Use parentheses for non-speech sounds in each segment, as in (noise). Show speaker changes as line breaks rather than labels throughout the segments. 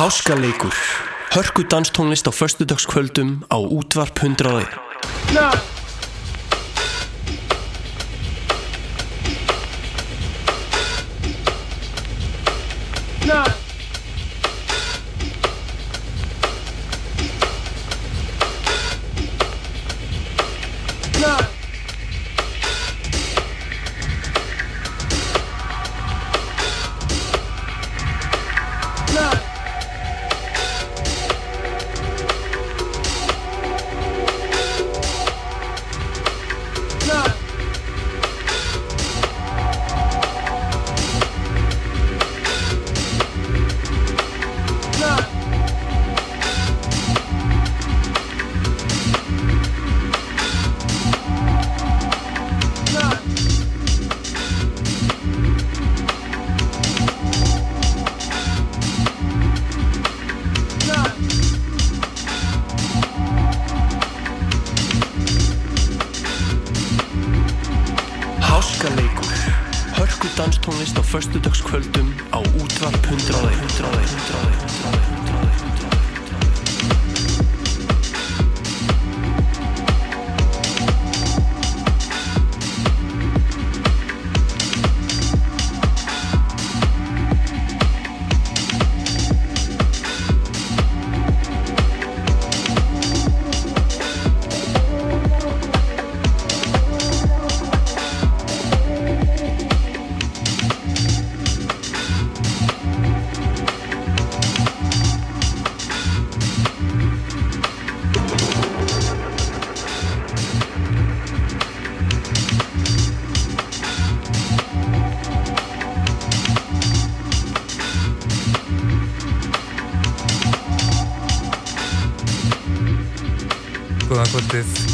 Háskaleikur. Hörku danstónlist á föstudagskvöldum á útvarp 100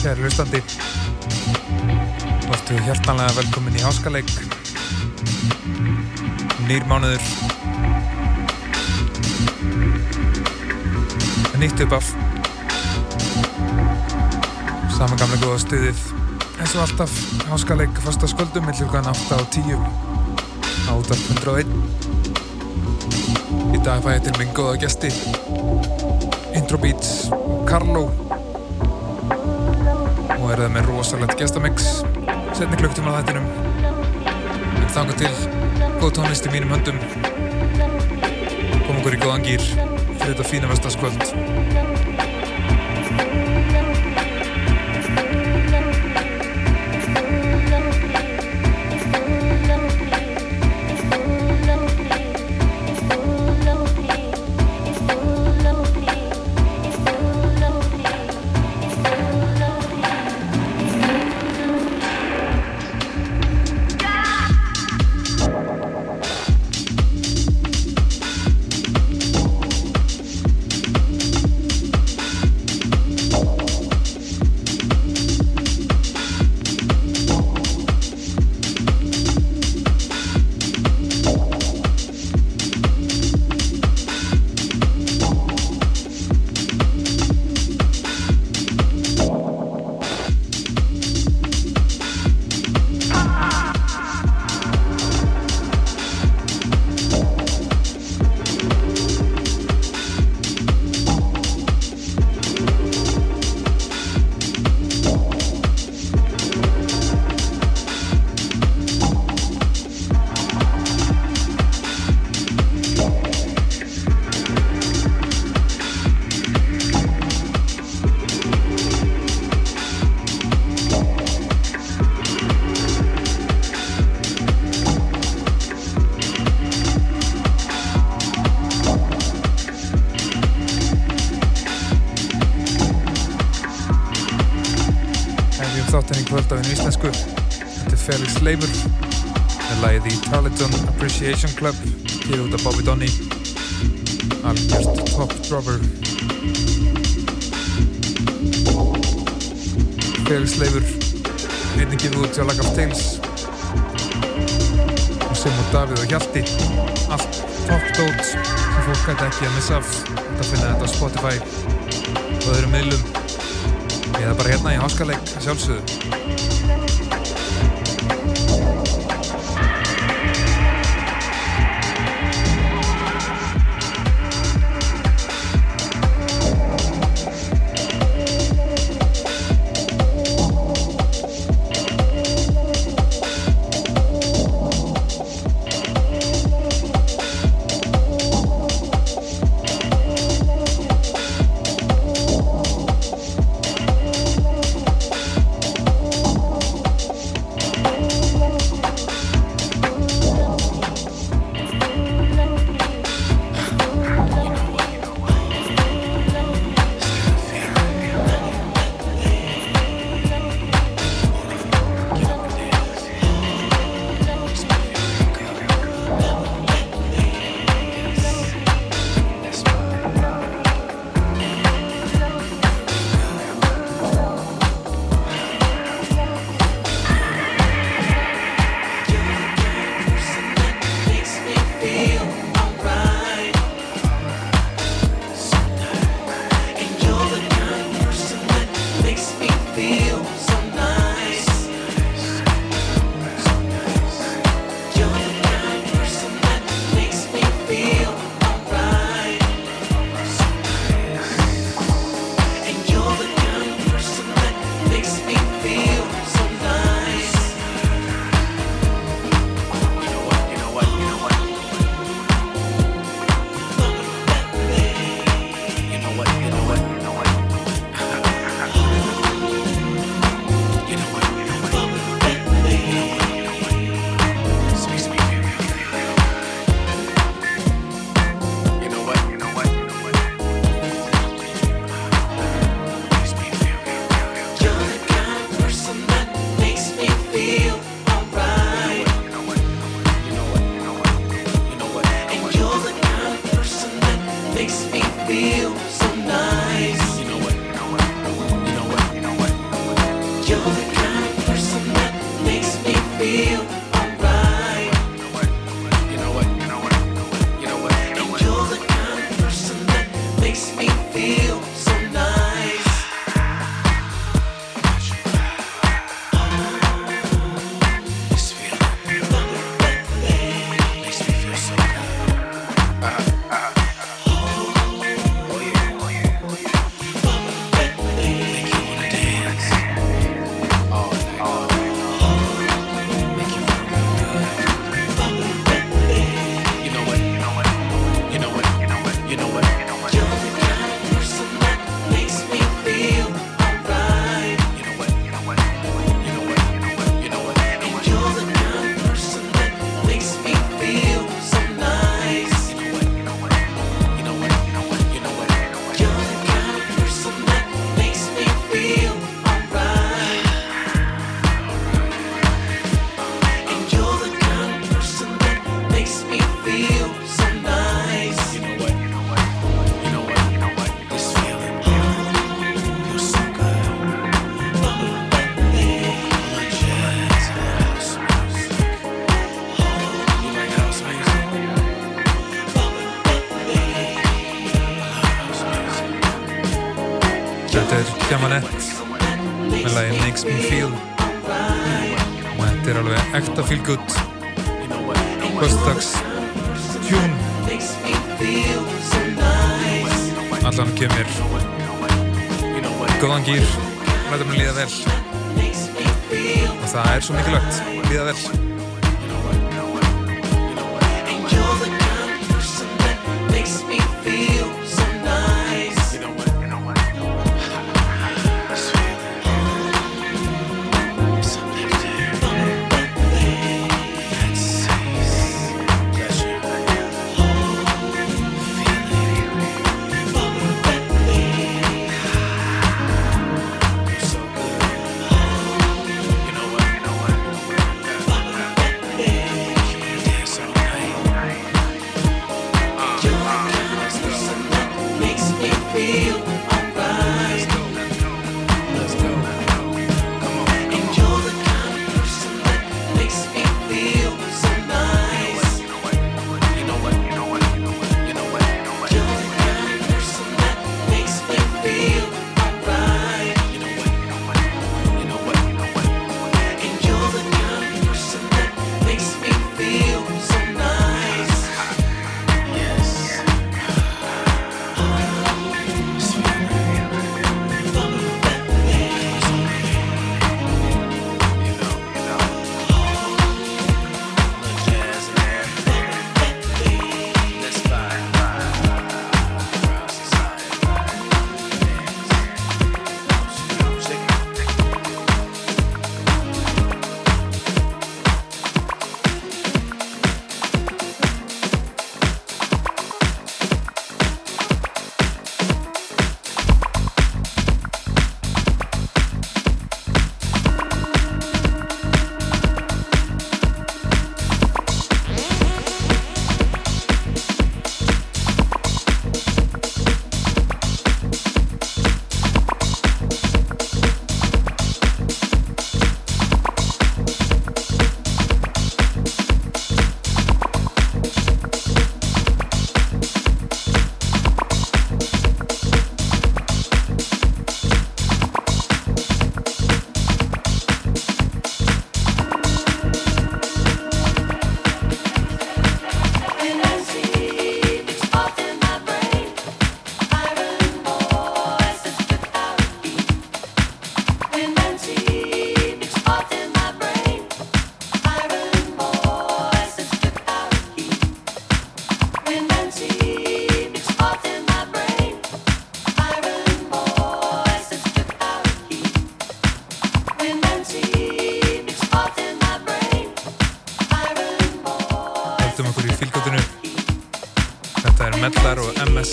kæri hlustandi. Vartu hjartanlega velkomin í Háskaleik. Nýr mánuður. Nýtt upp af. Saman gamla góða stuðið. Eins og alltaf Háskaleik fasta sköldum með hlukan 8 og 10 á útvarp 101. Í dag fæ ég til minn góða gesti. Intro Beats er það með rosalegt gestamix setni klukktum á þættinum. En þanga til góð tónlist í mínum höndum. Kom okkur í góðan gýr fyrir þetta fína vestaskvöld Appreciation Club hér út af Bobby Donny algjörst top dropper. Felix Leifur einnig gefið út hjá Lag of Tales. Og sem og Davíð og Hjalti. Allt top dót sem fólk hætti ekki að missa af. Þetta finna þetta á Spotify og öðrum miðlum. Eða bara hérna í háskaleik sjálfsögðu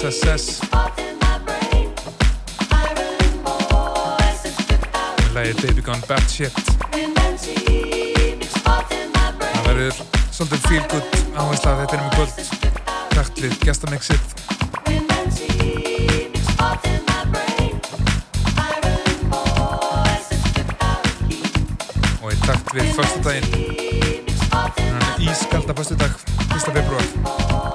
SSS Læði Baby Gone Bad Shit. Það verður svolítið feel good áhersla að þetta er um mjög kvöld. Þakklið gestamixið. Og ég takt við förstu daginn Ískalda förstu dag, 1. februar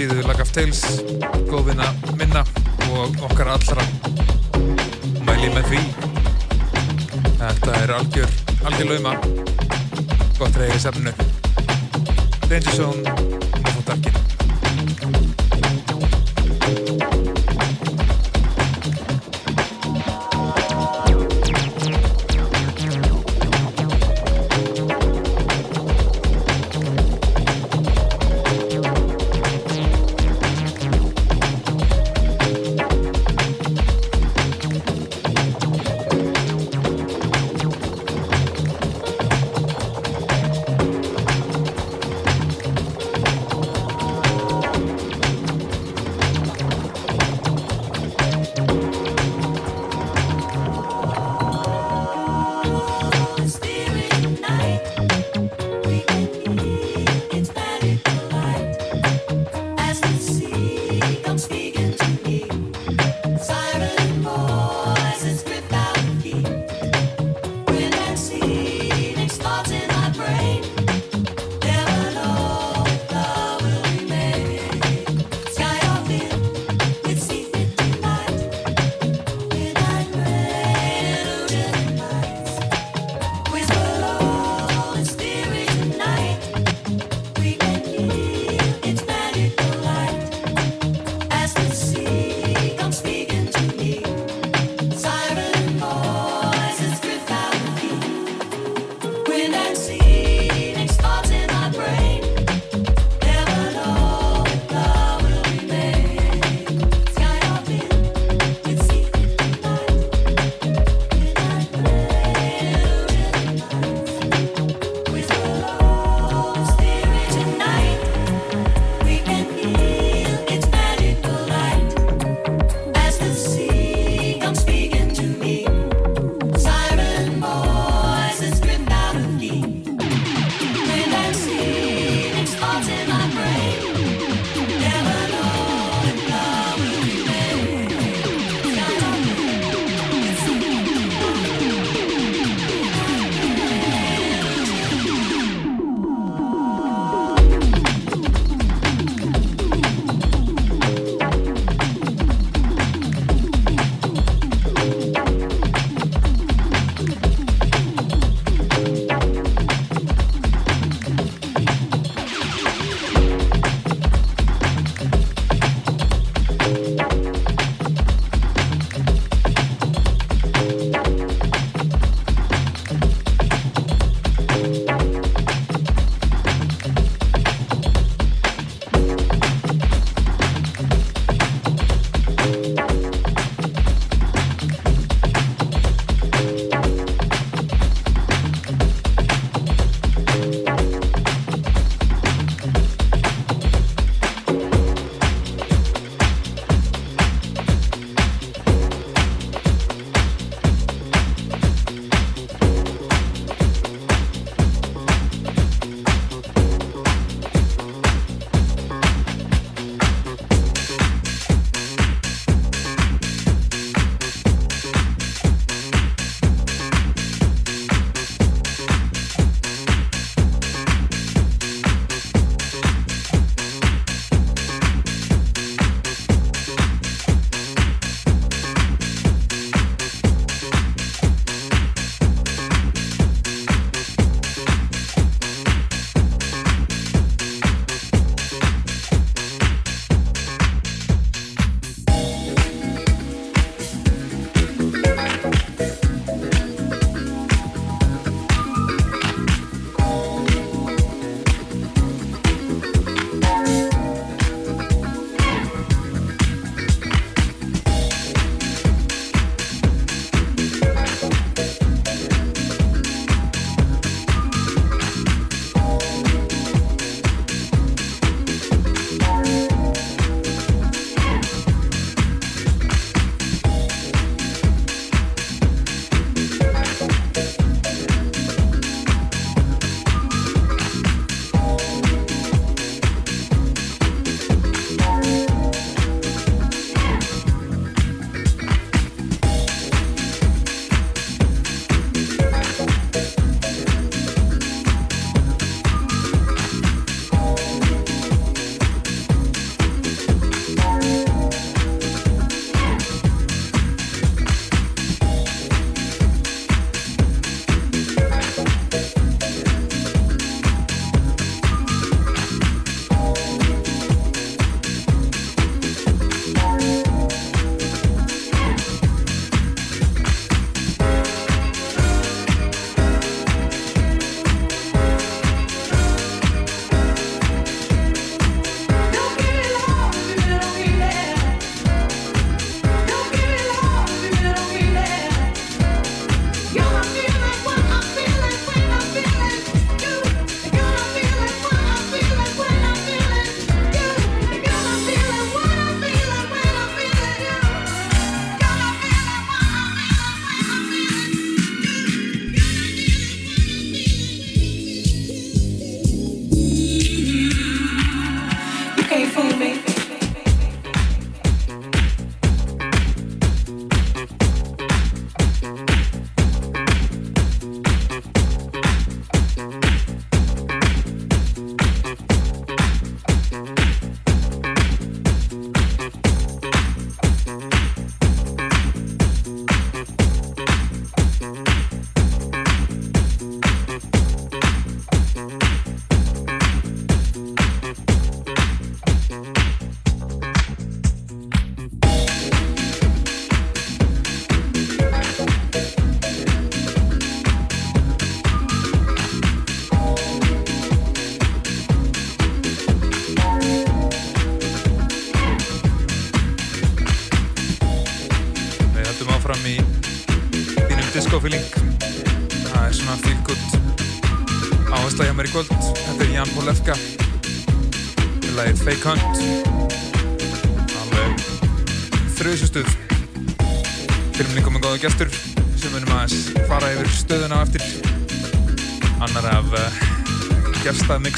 síðu Lag of Tales góðvinna minna og okkar allra. Mæli með því. Þetta er algjör algjör lauma. Gott reyði sefnu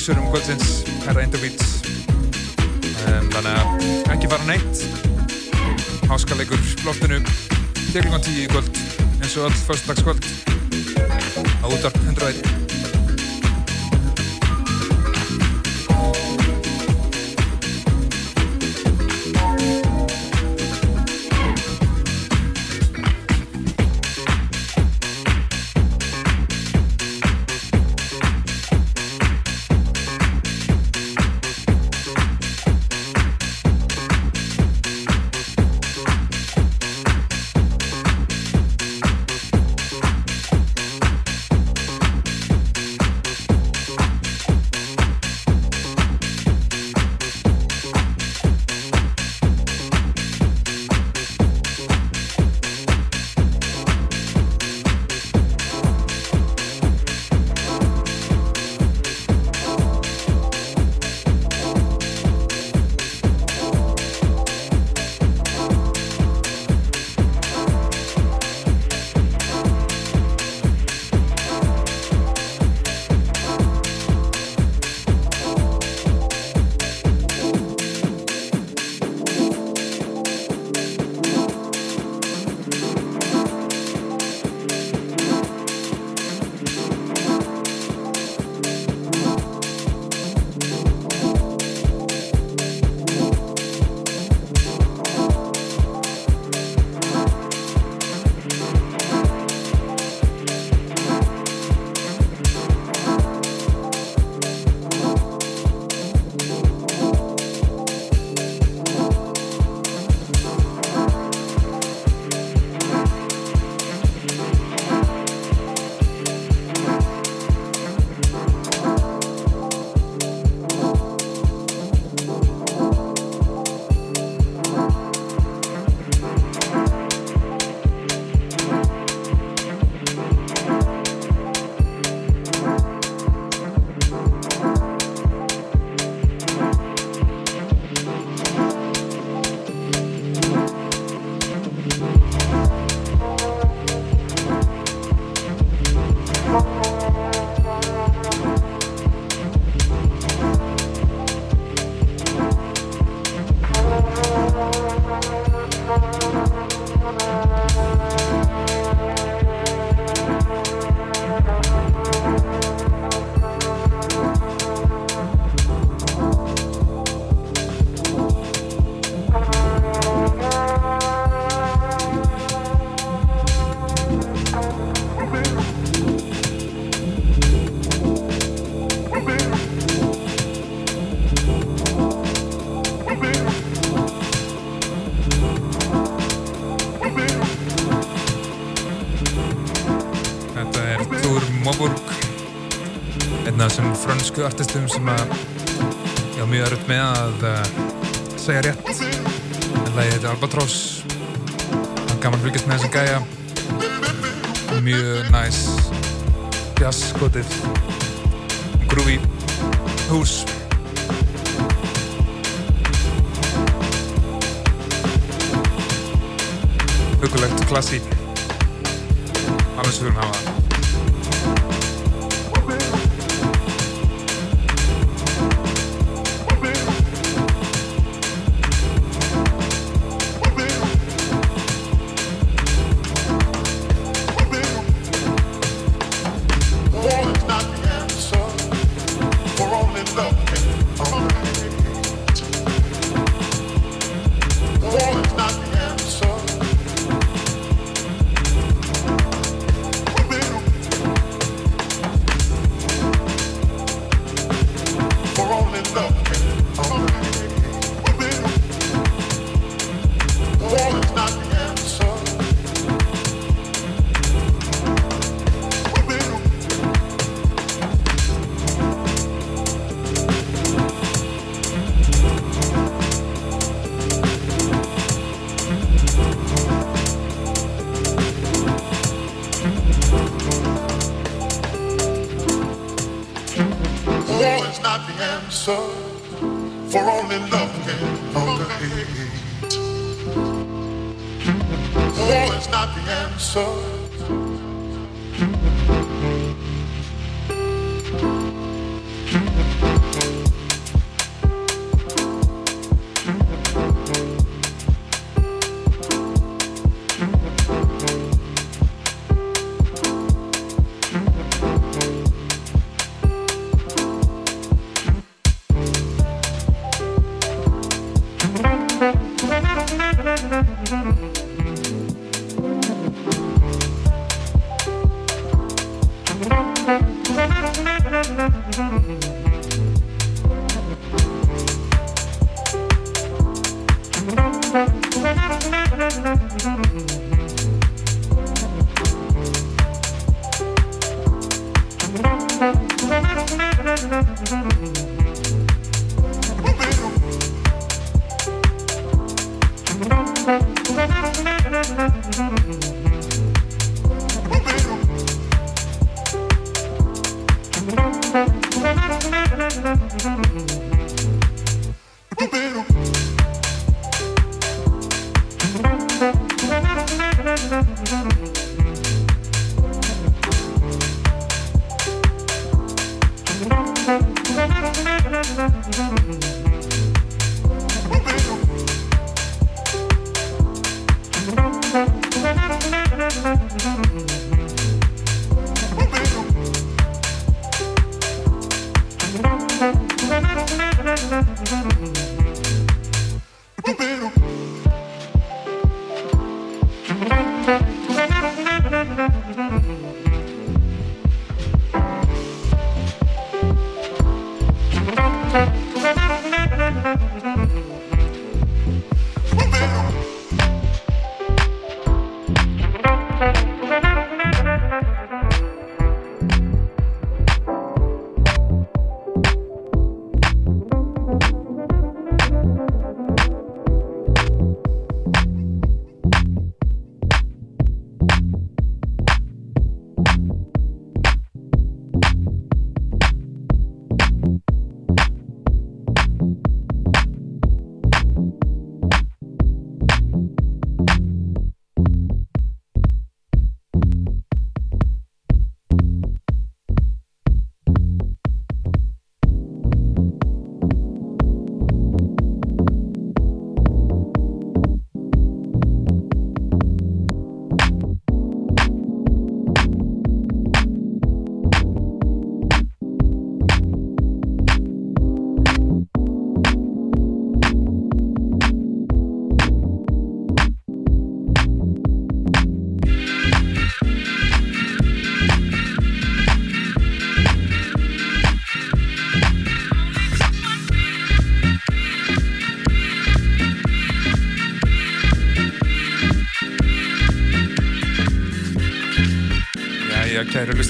mixurum kvöldsins, Herra Interbeats. Um, þannig að ekki fara neitt háskalegur loftinu til kl. 10 í kvöld eins og öll föstudagskvöld frönsku artistum sem að ég á mjög örutt með að uh, segja rétt. En lagið heitir Albatross. Hann gaman fylgjast með þessum gæja. Mjög næs jazz skotið groovy hús. Hugulegt klassi alveg svo við erum hafa það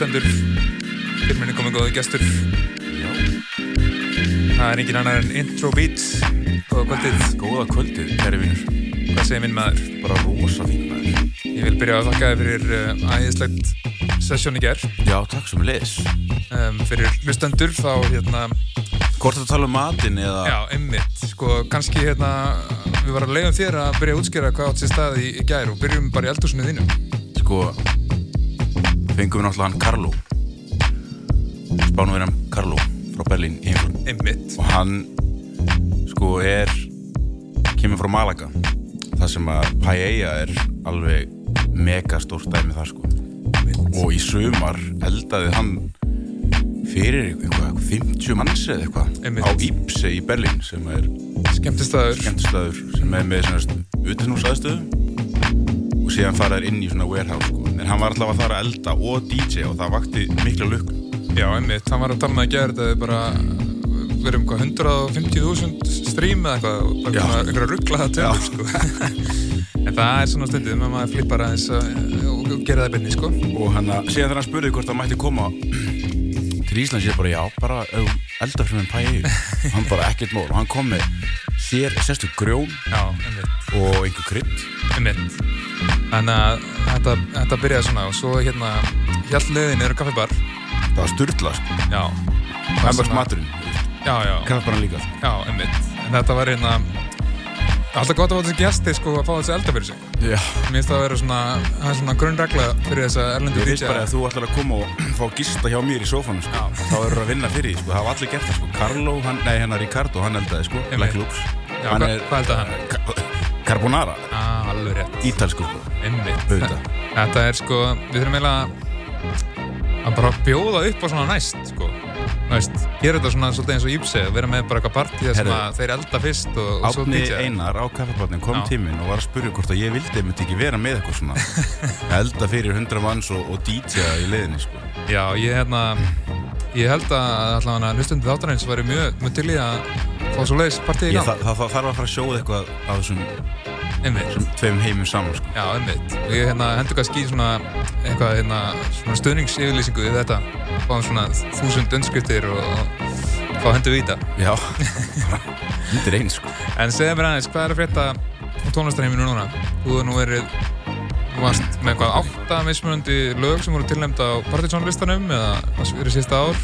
hlustendur Fyrir minni komið góði gestur
Já,
Það er engin annar en Intro Beats Góða kvöldið,
góða kvöldið, kæri vinnur.
hvað segir minn maður?
Bara rosa fín maður.
Ég vil byrja að þakka þér fyrir uh, æðislegt sessjón í ger
Já, takk sem leis.
um, Fyrir hlustendur þá hérna
Hvort að tala um matinn eða...
Já, einmitt, sko, kannski hérna við varum að leiðum þér að byrja að útskýra hvað átt sér stað í, í gær og byrjum bara í eldhúsinu þínu
Sko, fengum við náttúrulega hann Karlo. Hann Karlo frá Berlín í.
Einmitt,
Og hann, sko, er... Kemur frá Malaga. Það sem að Paella er alveg megastórt dæmi þar, sko.
einmitt.
Og í sumar eldaði hann fyrir eitthvað, 50 manns eða eitthvað á Ípse í Berlín sem er
skemmtistaður
skemmtistæður sem er með svona utanhúsaðstöðu og síðan fara þær inn í svona warehouse sko. En hann var alltaf að fara að elda og DJ og það vakti mikla lukk
Já, einmitt, hann var að tala með að gera þetta við bara við erum hvað 150.000 stream eða eitthvað og
Já.
svona einhverja rugglaða tölur sko. (laughs) en það er svona stundum að maður flippar aðeins að- og gera það byrni sko.
og hann að, síðan þegar hann spurði hvort hann mætti koma til Íslands ég bara já, bara elda fyrir með pæi hann bara ekkert mál. Og hann kom með sér, sérstu grjón
Já,
og einhver krydd
Þannig að þetta, þetta byrjaði svona og svo hérna hjall leiðin eru kaffibar
það var styrla sko, hann var maturinn kaffibarinn líka sko.
já. En þetta var hérna, alltaf gott að fá þessi gesti sko að fá þessi elda fyrir sig.
Já,
Mér finnst það að vera svona, það er svona grunnregla fyrir þessa erlendu
ég veist
DJ.
bara að þú ætlar að koma og (clears throat) fá gista hjá mér í sófanum sko. þá eru að vinna fyrir því, sko. það hafa allir gert það sko. Carlo, hann, nei hennar Ricardo, hann eldaði sko. Black Lux
Já, hvað- hvað eldaði hann?
Carbonara,
Ah, alveg rétt.
ítalsku. (laughs)
Þetta er sko, við þurfum eiginlega að bara bjóða upp á svona næst, sko. Veist, gera þetta svona svolítið eins og Íbse, vera með bara eitthvað sem
Herðu.
að þeir elda fyrst og, og svo
Átni
DJ.
Einar á kaffibarnin kom tíminn og var að spurja hvort að ég vildi myndi ekki vera með eitthvað svona (laughs) elda fyrir 100 manns og, og DJ í leiðinni sko.
Já, ég hérna, ég held að allavega hlustundi þáttarins væri mjög, mjög til í að fá svo leiðis partíð í
Ég,
gang.
það þarf að fara að sjóða eitthvað á þessum
Einmitt.
tveim heimum saman sko.
Já, einmitt. Og ég hérna, hendur kannski í svona eitthvað, hérna, svona stöðningsyfirlýsingu í þetta. Fáðum svona þúsund undskriftir og, og fá hendur í þetta.
Já, (laughs) undir eins sko.
En segja mér aðeins, hvað er að frétta á tónlistarheiminu núna? Þú hefur nú verið, þú varst með eitthvað átta mismunandi lög sem voru tilnæmd á Partisan-listanum eða það verið síðasta ár.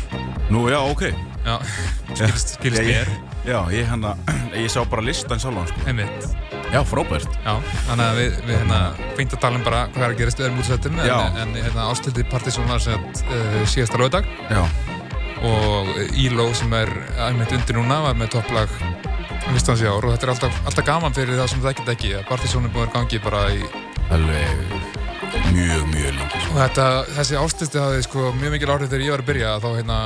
Nú, já, ok
Já, (laughs) skilist, skilist
Já,
mér.
ég, já, ég, hana, (clears throat) ég sá bara listan sjálfan sko.
Einmitt.
Já, frábært.
Já, þannig að við, við hérna, fengt að tala um bara hvað er að gerast í öðrum útsættum en, en hérna, ástildi Partisan var sett uh, síðasta lögdag
Já,
og Íló sem er einmitt undir núna var með topplag listans í ár. Og þetta er alltaf, alltaf gaman fyrir það sem það ekkert ekki að Partisan er búin að gangi bara í
alveg mjög, mjög lengi
og þetta, þessi ástildi hafði sko mjög mikil áhrif þegar ég var að byrja þá hérna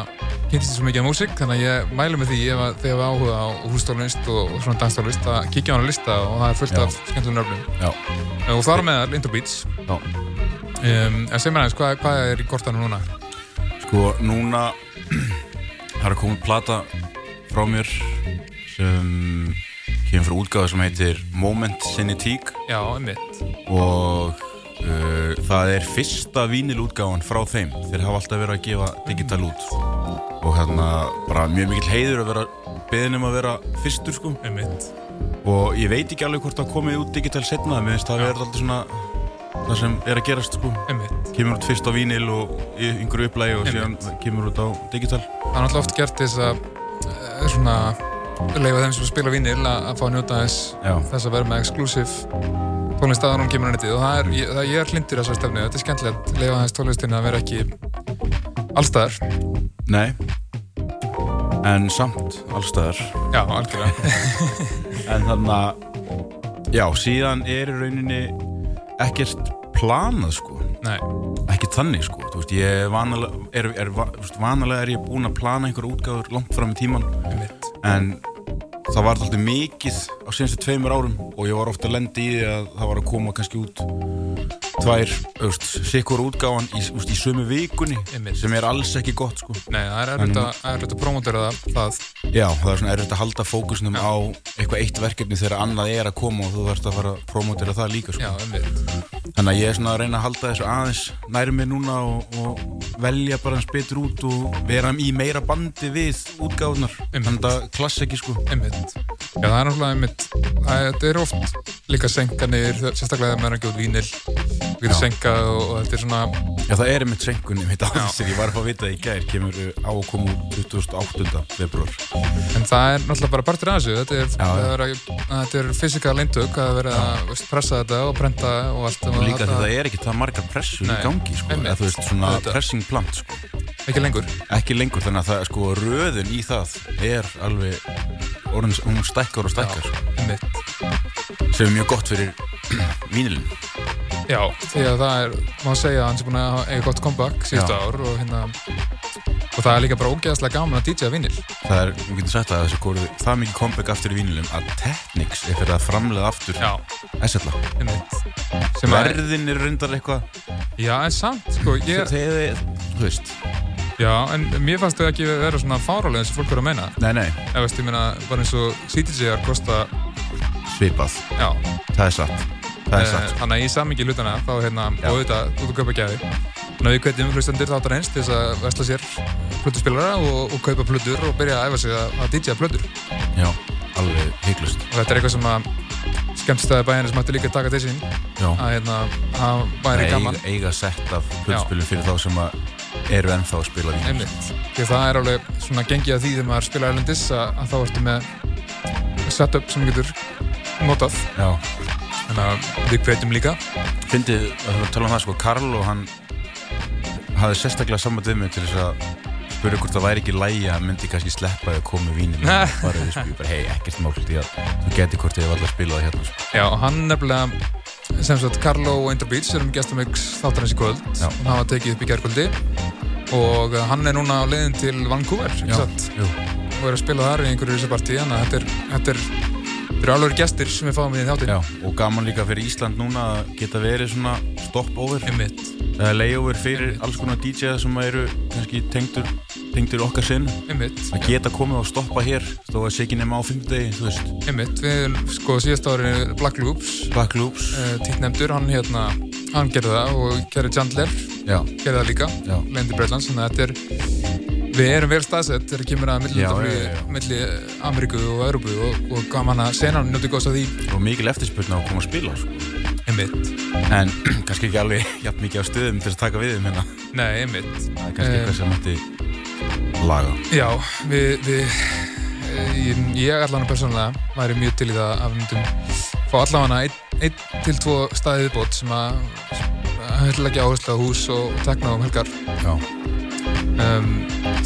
kynntist ég svo mikið af músík þannig að ég mælu með því ef að þegar við áhuga á hústólunist og svona dansstólunist að kíkja á hana lista og það er fullt
Já.
af skemmtilegum nöfnum.
Já,
og þar með Lindo Beats. Um, en sem er aðeins, hvað, hvað er í kortanu núna?
Sko, núna það er út plata frá mér sem kemur frá útgáðu sem heitir Moment Cinetique.
Já, einmitt.
Og uh, það er fyrsta vínilútgáðan frá þeim. Þeir hafa alltaf verið að gefa digital út. Og hérna bara mjög mikill heiður að vera beðin um að vera fyrstur sko.
Einmitt.
Og ég veit ekki alveg hvort það komið út digital setna mér finnst það verður alltaf svona það sem er að gerast sko.
Einmitt.
Kemur út fyrst á vínil og í einhverju upplægi og síðan kemur út á digital.
Það er náttúrulega oft gert þess að eh, svona leifa þeim sem spila vínil að, fá að njóta þess þess að vera með exclusive tónlist að hún kemur á netið og það er, ég, það, ég er hlindur þessar stefnu, þetta er skemmtilegt. Leifa þess tónlistinni að vera ekki allstaðar,
Nei. En samt allstaðar
já, algjörlega. (laughs)
En þannig að Já, síðan er í rauninni ekkert planað sko.
Nei,
Ekki þannig sko. Veist, ég vanalega er, er, veist, Vanalega er ég búinn að plana einhverja útgáður langt fram í tíman En það var alltaf mikið á síðanstu tveimur árum og ég var ofta að lenda í því að það var að koma kannski út tvær, auðvist, sikkur útgáfan í, í sömu vikunni
Einmitt.
sem er alls ekki gott sko
Nei, það er erfitt að, erfitt að promotera það,
Já, það er svona erfitt að halda fókusnum á eitthvað eitt verkefni þegar annað er að koma og þú þarfst að fara að promotera það líka sko.
Já,
Þannig að ég er svona að reyna að halda þessu aðeins næri mér núna og, og velja bara hans betur út og vera í meira bandi við útgáðunar. Þannig að klass ekki sko.
Já, það er náttúrulega einmitt, þetta er oft líka senkanir, sérstaklega þegar maður er að gjóða vínil, við
Já.
senkað og, og þetta er svona,
Já, það er senkunni mitt aðeins þegar ég var að fá að vita það í gær kemur á að koma út 28. februar
en það er náttúrulega bara partur af þessu, þetta er, er, þetta er fysikal eindök að vera að pressa þetta og prenta og allt
og líka það er ekki það margar pressur
Nei,
í gangi sko,
einmitt.
eða þú veist svona pressing plant sko.
Ekki lengur,
ekki lengur þannig að það sko röðun í það er alveg orðin, hún stækkar og stækkar sko,
einmitt.
sem er mjög gott fyrir (clears throat) vínilin
Já, því að það er, má segja að hann sé búin að eiga gott comeback síðustu
Já.
ár og hérna, og það er líka bara ógeðaslega gaman að DJ-a vínil.
það er, við getum sagt að þessi góru það er mikið comeback aftur í vínilum að Technics er fyrir að framlega aftur
Já,
SLA
einmitt. Sem er,
verðin er reyndar eitthvað
já, en samt, sko, ég,
veist
já, en mér fannst þau ekki vera svona fárálega eins og fólk eru að meina.
nei nei,
Ef veist, ég meina, bara eins og CDJ-ar kosta,
svipað.
Já,
það er satt. Það er
eh,
satt.
þannig að í samingi hlutana, þá hérna, og auðvitað, þú þú kaupa gæði. Þannig að við hvetjum hlustendur þáttar eins til þess að vesla sér plötuspilara og, og kaupa plötur og byrja að æfa sig að, að DJ-a plötur.
já, alveg heiklust
Og þetta er eitthvað sem að skemmtistæði bæjarnir sem ætti líka að taka til sín,
já.
Að hérna, það væri gaman.
eiga, eiga sett af hlutspilum fyrir þá sem að eru ennþá að spila vín
einmitt. Því að það er alveg svona gengið að því þegar maður spila erlendis að, að þá ertu með setup sem getur notað.
Já,
þannig að við hvetjum líka.
Fyndið tala um það sko Karl og hann hafði sérstaklega samband við mig til þess að spyrja hvort það væri ekki lægi að myndi kannski sleppa að koma vínin (laughs) bara við spyrjum bara hei, ekkert mál því að þú geti hvort þið hef alltaf spilað hérna sko.
Já, og hann nefnilega sem sagt Carlo og Ender Beats erum gestamix þáttarins í kvöld.
Já.
hann var tekið upp í gerkvöldi og uh, hann er núna á leiðin til Vancouver og er að spila þar í einhverju risapartí þannig að þetta er, þetta er, er alveg gestir sem við fáum í þáttin
og gaman líka fyrir Ísland núna að geta verið svona stopover. Eða layover fyrir alls konar DJ-a sem eru kannski tengdur, tengdur okkar sinn að geta komið og stoppa hér þó að sé ekki nema á
einmitt. Við, sko, síðast ári Black Loops.
Black Loops,
uh, títt nefndur, hann hérna hann gerði það og Kerry Chandler
já,
gerði það líka, lendi Breitlands þannig að þetta er við erum vel staðsett þegar kemur að milli, Ameríku og Európu og, og gaman að senan njóti góðs að því
og mikil eftirspurn á að koma að spila sko.
einmitt,
en (clears throat) kannski ekki alveg (laughs) jafn mikið á stöðum til að taka við um hérna
nei, einmitt
það er kannski
Eh.
eitthvað sem mætti laga
já, við, við eh, ég, ég allan persónulega væri mjög til í það að við myndum fá allavega einn ein til tvo staðið bót sem að höll ekki áherslu á hús og tekna um helgar
já.
Um,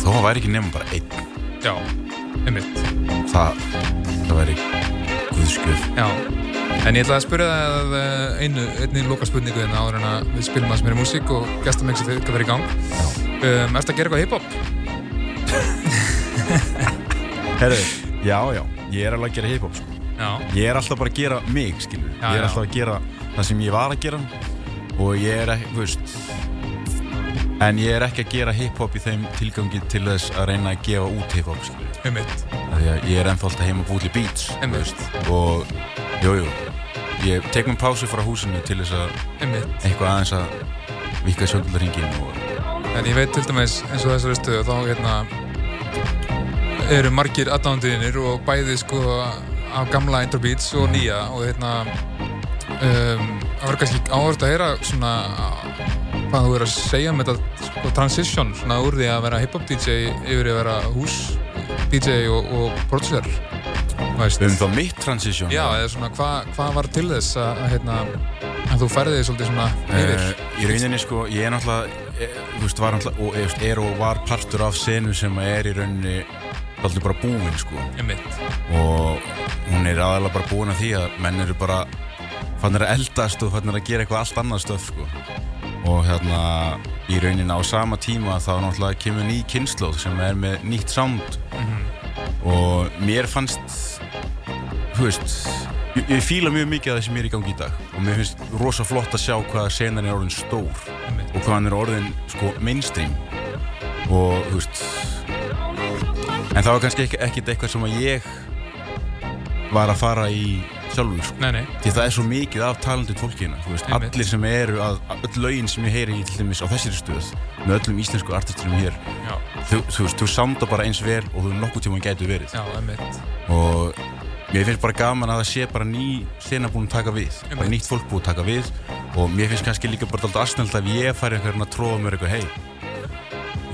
þó að væri ekki nema bara einn
já, einmitt
það, það væri guðskjöf
Já, en ég ætla að spyrja það að eh, einu, einni loka spurningu hérna áður en að við spilum aðeins meira músík og gestum ekki sem fyrir í gang. Um, Erstu að gera eitthvað hip-hop? (laughs)
herru, já já ég er alveg að gera hip-hop sko.
Já.
ég er alltaf bara að gera mig skilur
Já,
ég er
já.
alltaf að gera það sem ég var að gera og ég er þú veist en ég er ekki að gera hip-hop í þeim tilgangi til þess að reyna að gefa út hip-hop að ég er ennþá alltaf heima að búið til beats og jújú jú, ég tek mér pásu frá húsinu til þess að eitthvað aðeins að vika sjöldurringin og
En ég veit til dæmis eins og þessari stöðu þá hérna eru margir aðdándiðinir og bæði sko af gamla Intro Beats og nýja og hérna um, það verður kannski áherslu að heyra svona hvað þú verður að segja um þetta sko, transition svona úr því að vera hip-hop DJ yfir að vera hús DJ og, og producer veist.
um þá mitt transition.
Já, eða svona hvað hva var til þess að, hérna, að þú færði þig svolítið svona yfir?
Uh, í rauninni sko, ég er náttúrulega e, þú veist, var náttúrulega, og, e, er og var partur af senu sem er í rauninni alltaf bara búin sko. Og hún er aðalega bara búin af því að menn eru bara fannir að eldast og fannir að gera eitthvað allt annað stöf sko og hérna í rauninni á sama tíma þá náttúrulega kemur ný kynnslóð sem er með nýtt sound. Og mér fannst þú veist ég, ég fíla mjög mikið af það sem er í gangi í dag. Og mér finnst rosa flott að sjá hvað senan er orðin stór.
Einmitt.
og hvað hann er orðin sko mainstream. Og þú veist en það var kannski ekki, ekkit eitthvað sem að ég var að fara í sjálfur sko.
Nei, nei,
því það er svo mikið af þú veist,
Einmitt.
allir sem eru að, öll lögin sem ég heyri í til dæmis á þessari stöð með öllum íslensku artisturum hér þú, þú veist, þú sounda bara eins vel og þú nokkuð tíma gætu verið.
Já,
og mér finnst bara gaman að það sé bara ný sena búin að taka við bara nýtt fólk búin að taka við. Og mér finnst kannski líka bara alltaf aðsnöld að ég færi einhvern að tróða mér eitthvað hei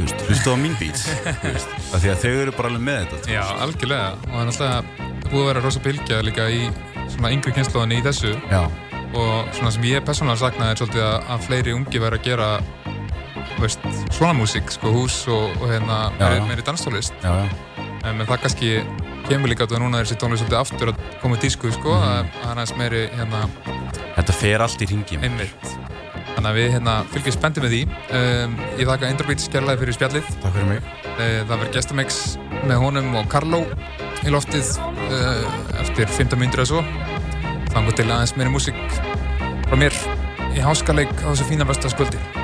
hlustu á mín (laughs) veist, af því að þau eru bara alveg með þetta
Já, algjörlega. Og það er náttúrulega búið að vera rosa bylgja líka í svona yngri kynnslóðinni í þessu.
Já,
og svona sem ég persónulega saknaði er svolítið að, að fleiri ungi væri að gera veist, svona músík, sko, hús og, og hérna meiri, meiri danstólist
já,
en það kannski kemur líka að núna er þessi tónlist svolítið aftur að koma í dísku, sko, það er- það er meiri hérna
þetta fer allt í ringi
einmitt. Þannig að við hérna fylgjum spennti með því. Um, ég þakka Enderbeats kærlega fyrir spjallið.
Takk fyrir mig.
Eh, Það verður gestamix með honum og Carlo í loftið uh, eftir 15 myndir eða svo. Þannig til aðeins meiri músík frá mér í háskaleik á þessu fína vestaskvöldi.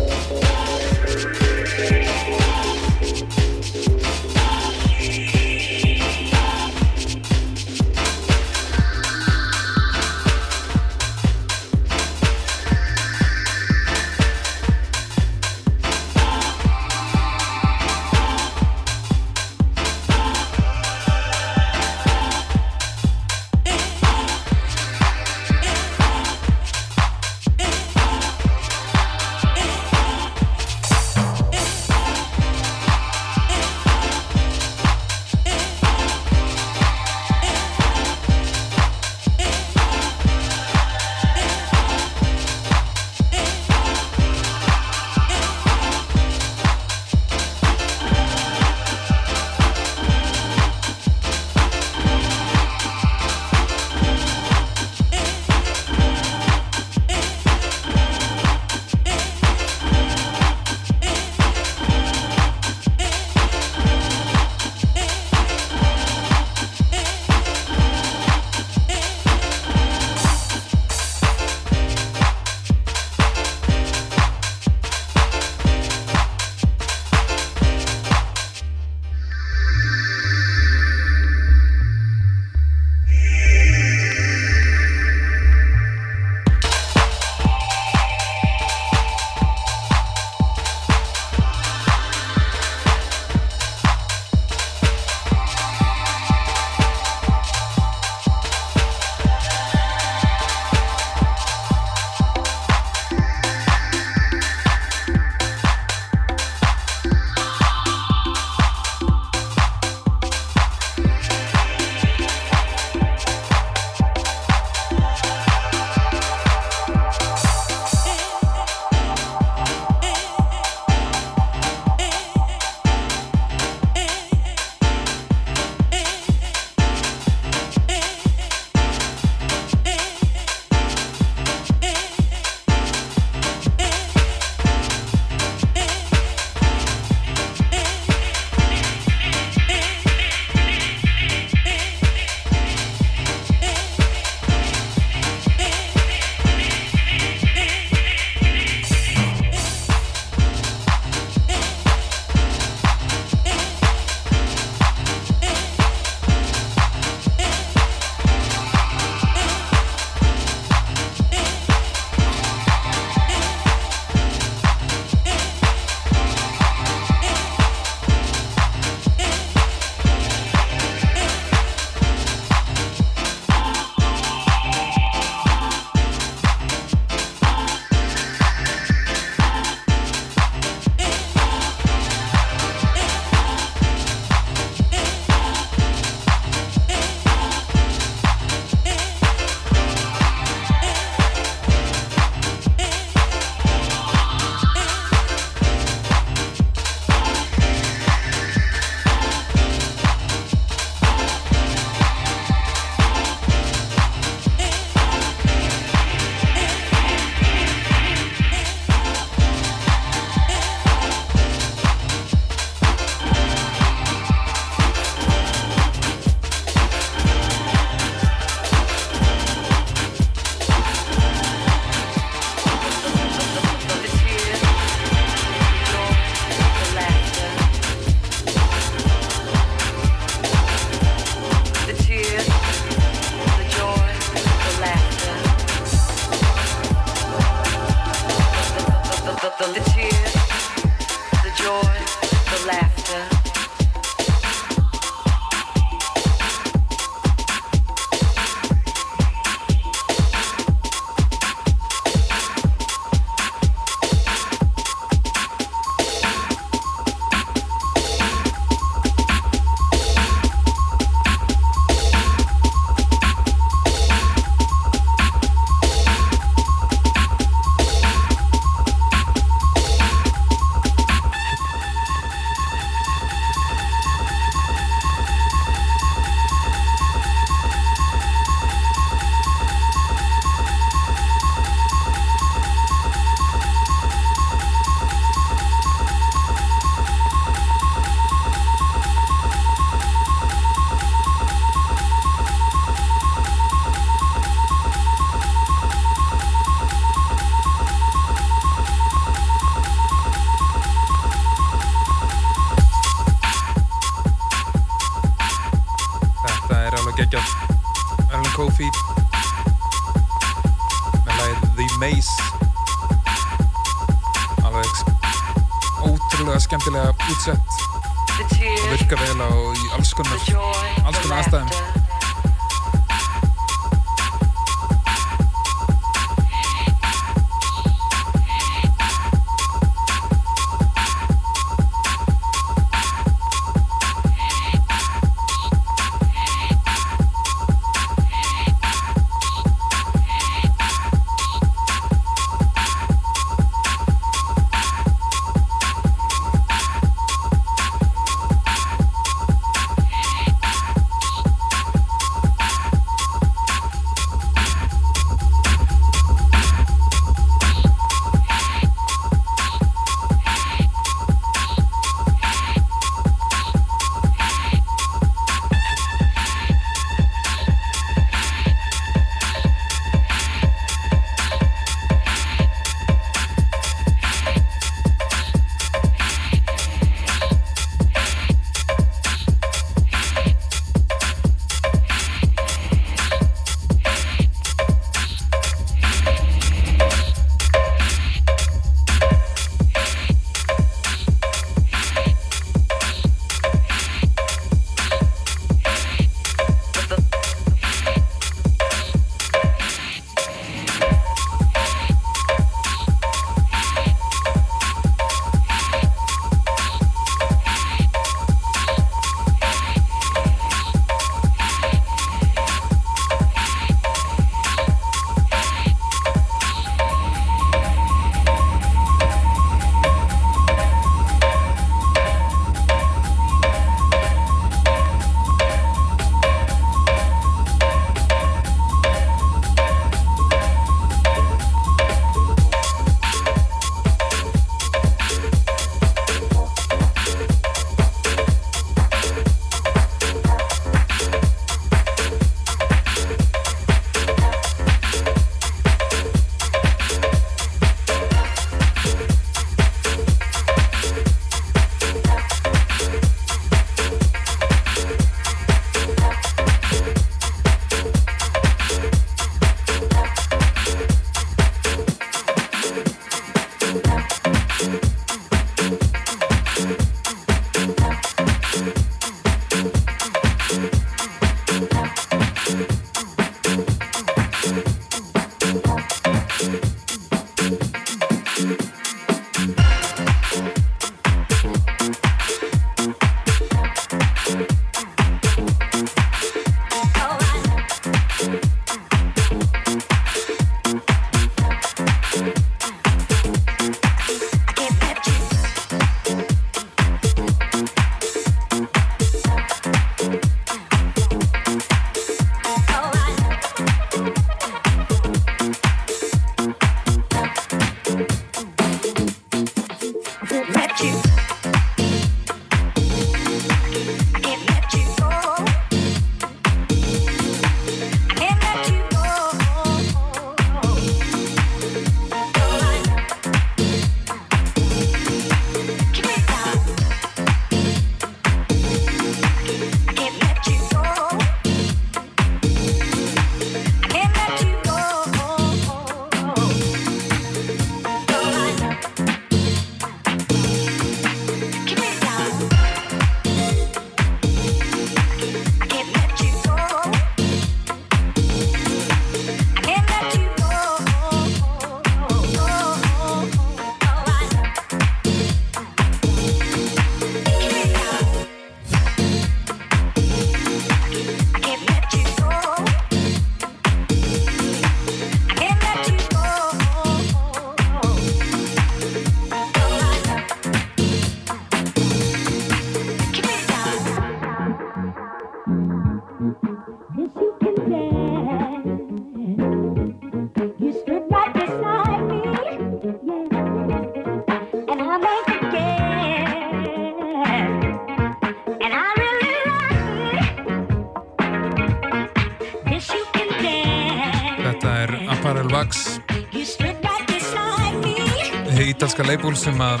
label sem að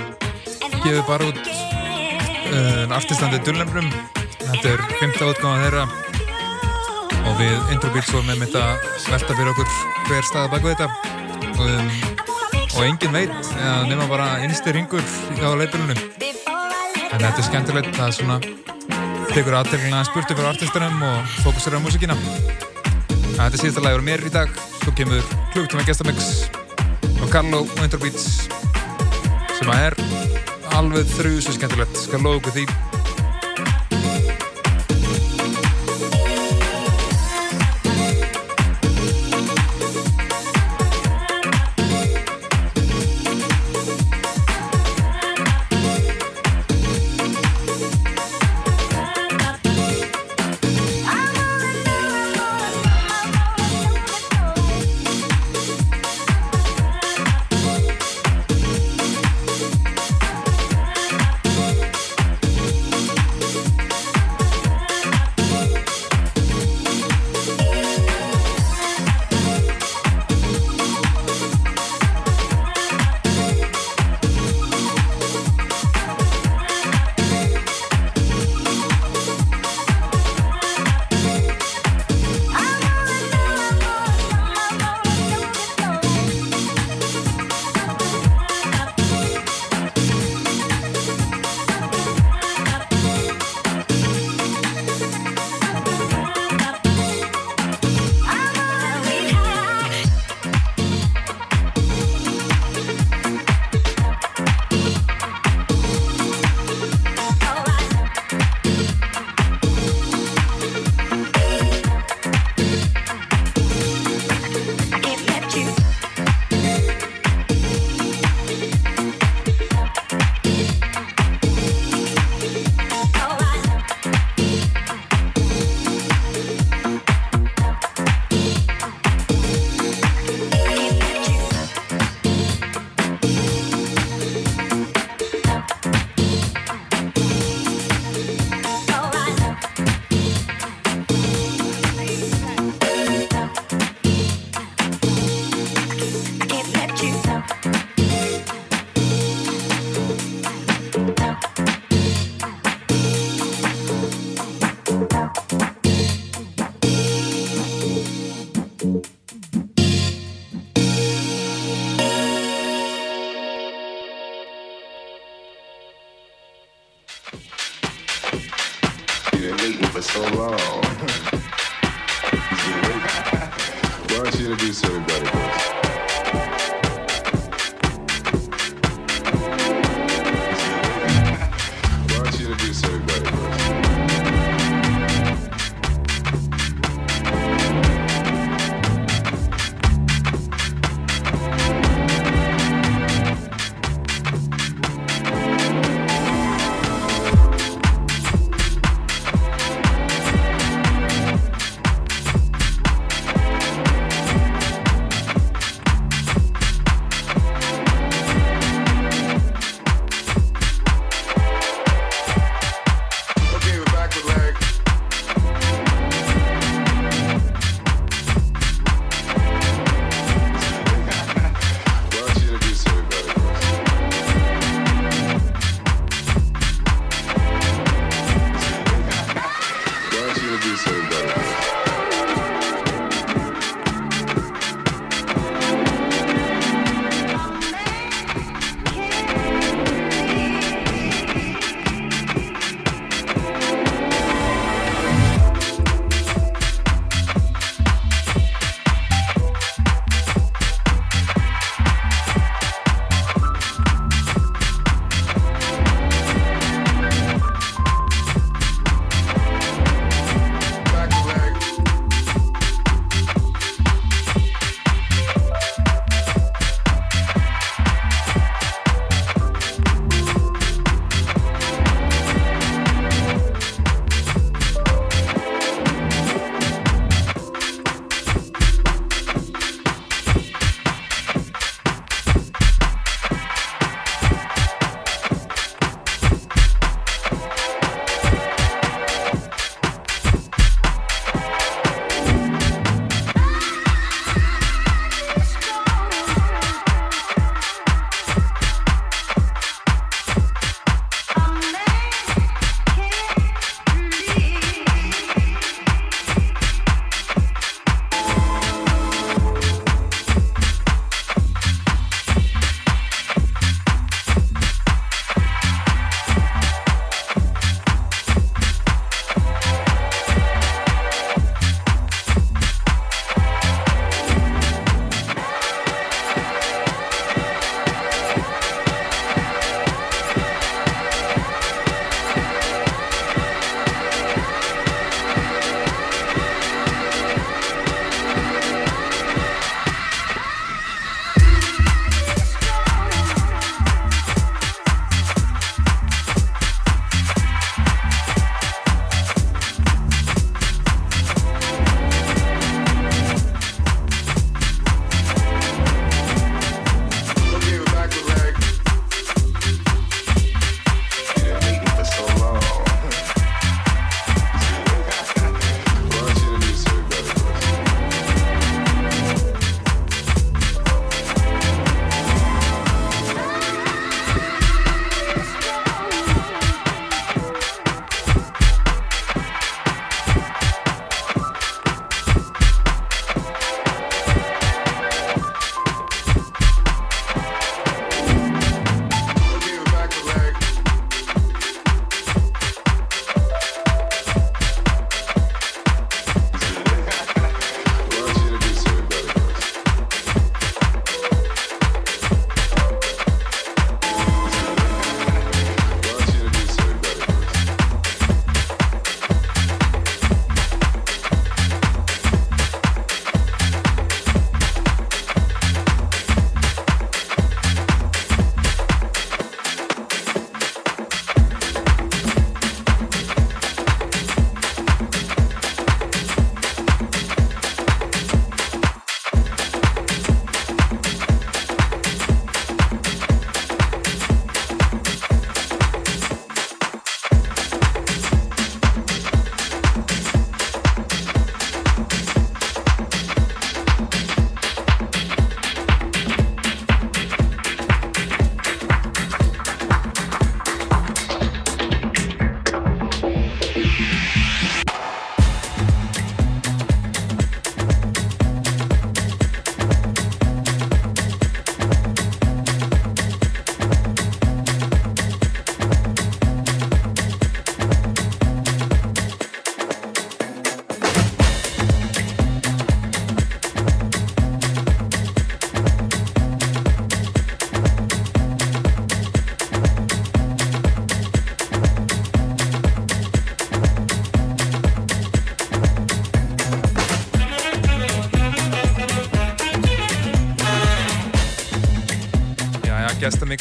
gefið bara út eh, uh, artistandi Dullembrum þetta er 5. átgáða þeirra. Og við Indrubíl svo með mitt að velta fyrir okkur hver stað baka þetta. Um, og engin veit að nema bara einstir ringur á leifilunum en þetta er skemmtilegt að svona tekur aðtæklinga að spurtu fyrir artistunum og fókusir á músikina þetta er síðasta lægur mér í dag, svo kemur klúktum að gestamix. Og Carlo og Indrubíls sem að er alveg þrjúsins skemmtilegt, skal loða okkur því.
Please, everybody.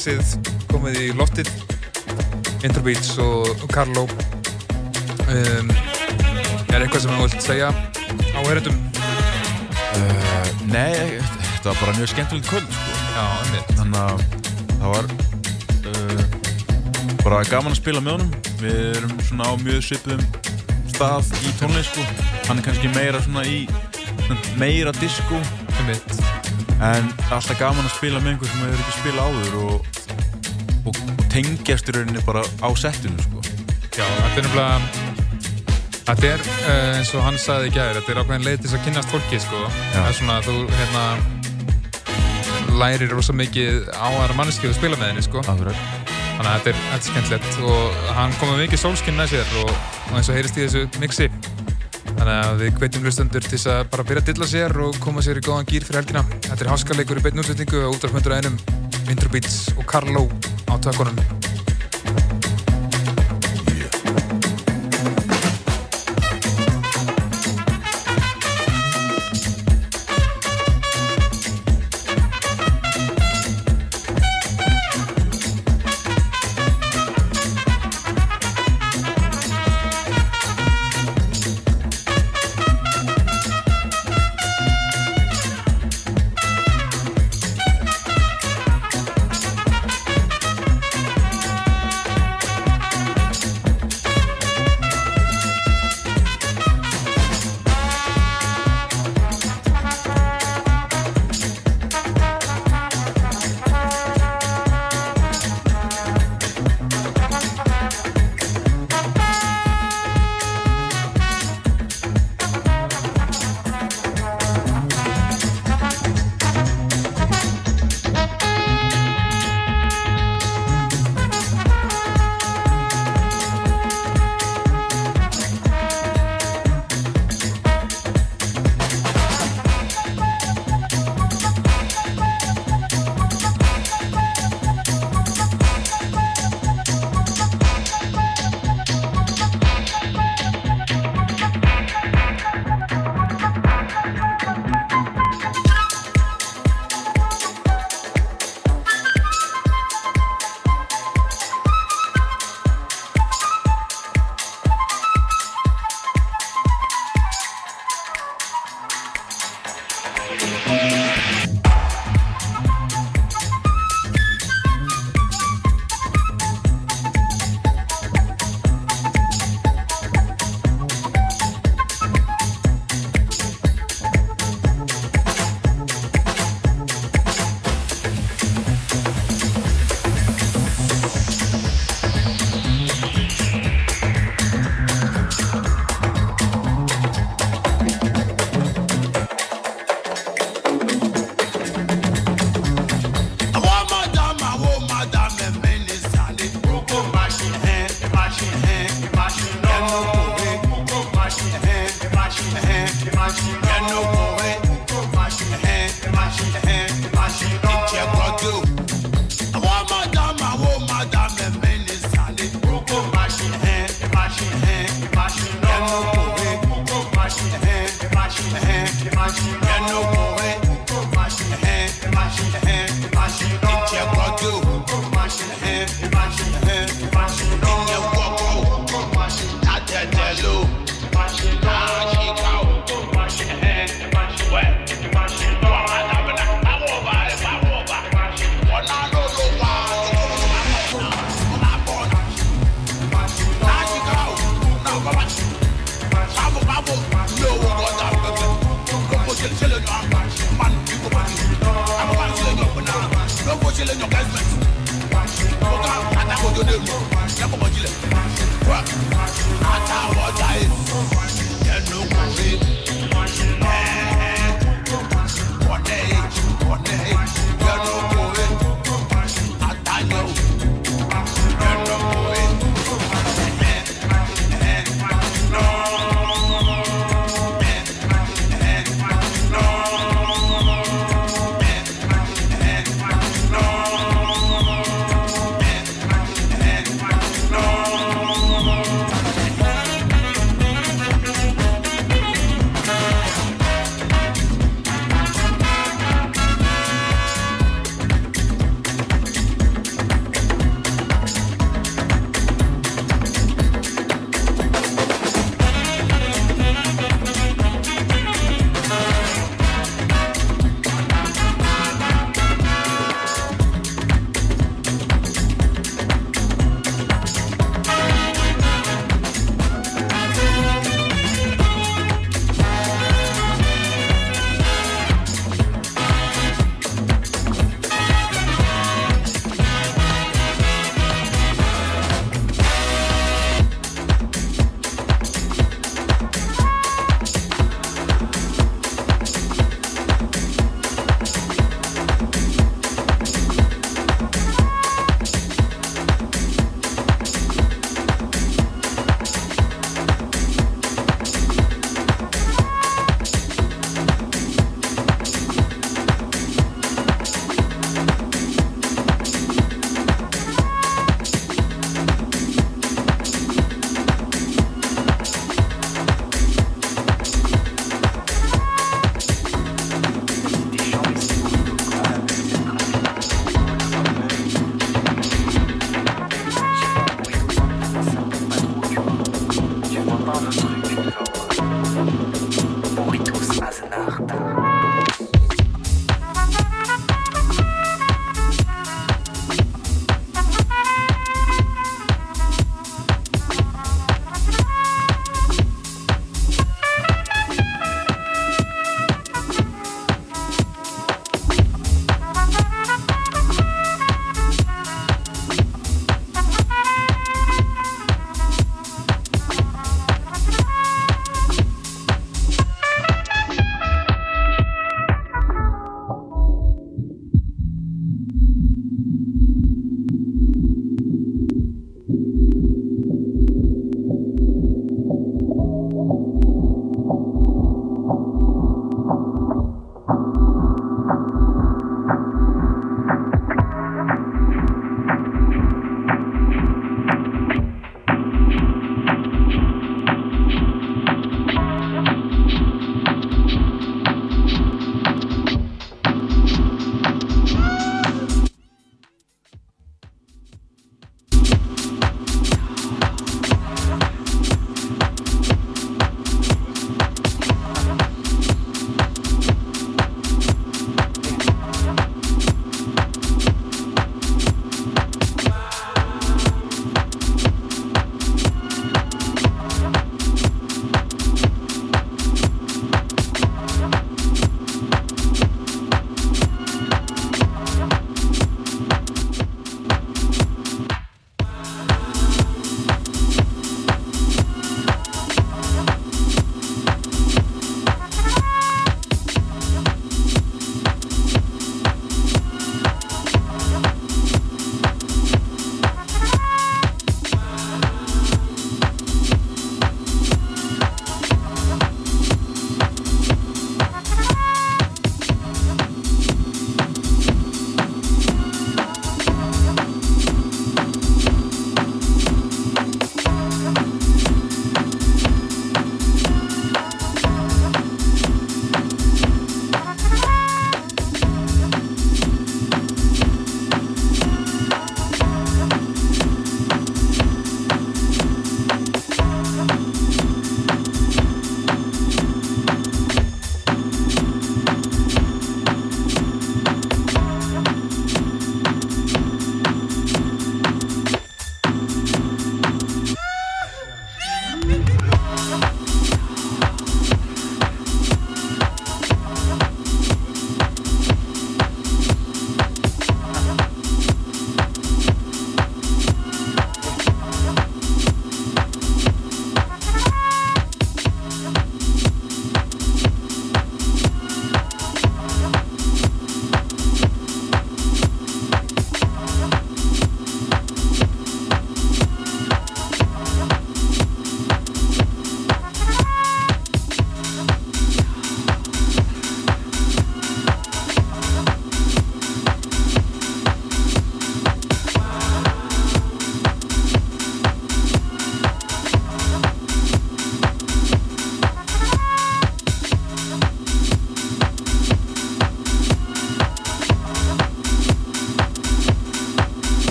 Mixið komið í loftið Interbeats og Carlo um, Er eitthvað sem þú vilt segja á herrendum?
Uh, nei, þetta var bara mjög skemmtilegt kvöld sko.
Já,
Þannig að það var uh, bara gaman að spila með honum. Við erum svona á mjög svipuðum stað í tónlist sko. Hann er kannski meira svona í meira disco en alltaf gaman að spila með einhver sem hefur ekki spilað áður og, og, og tengjast í rauninni bara á settinu sko.
Já, þetta er nefnilega Þetta er uh, eins og hann sagði í gæðir þetta er ákveðin leið til þess að kynnast fólki sko. það er svona, þú hérna lærir rosa mikið á aðra manneskið að spila með henni sko. Þannig að þetta er, er skemmtilegt og hann kom með mikið sólskinn með sér og, og eins og heyrist í þessu mixi þannig að við hvetjum hlustendur til að bara byrja að dilla sér og koma sér í góðan gýr fyrir helgina. Þetta er háskaleikur í beinni útsetningu og útvarpmyndur að einum Winterbeats og Carlo á tökunum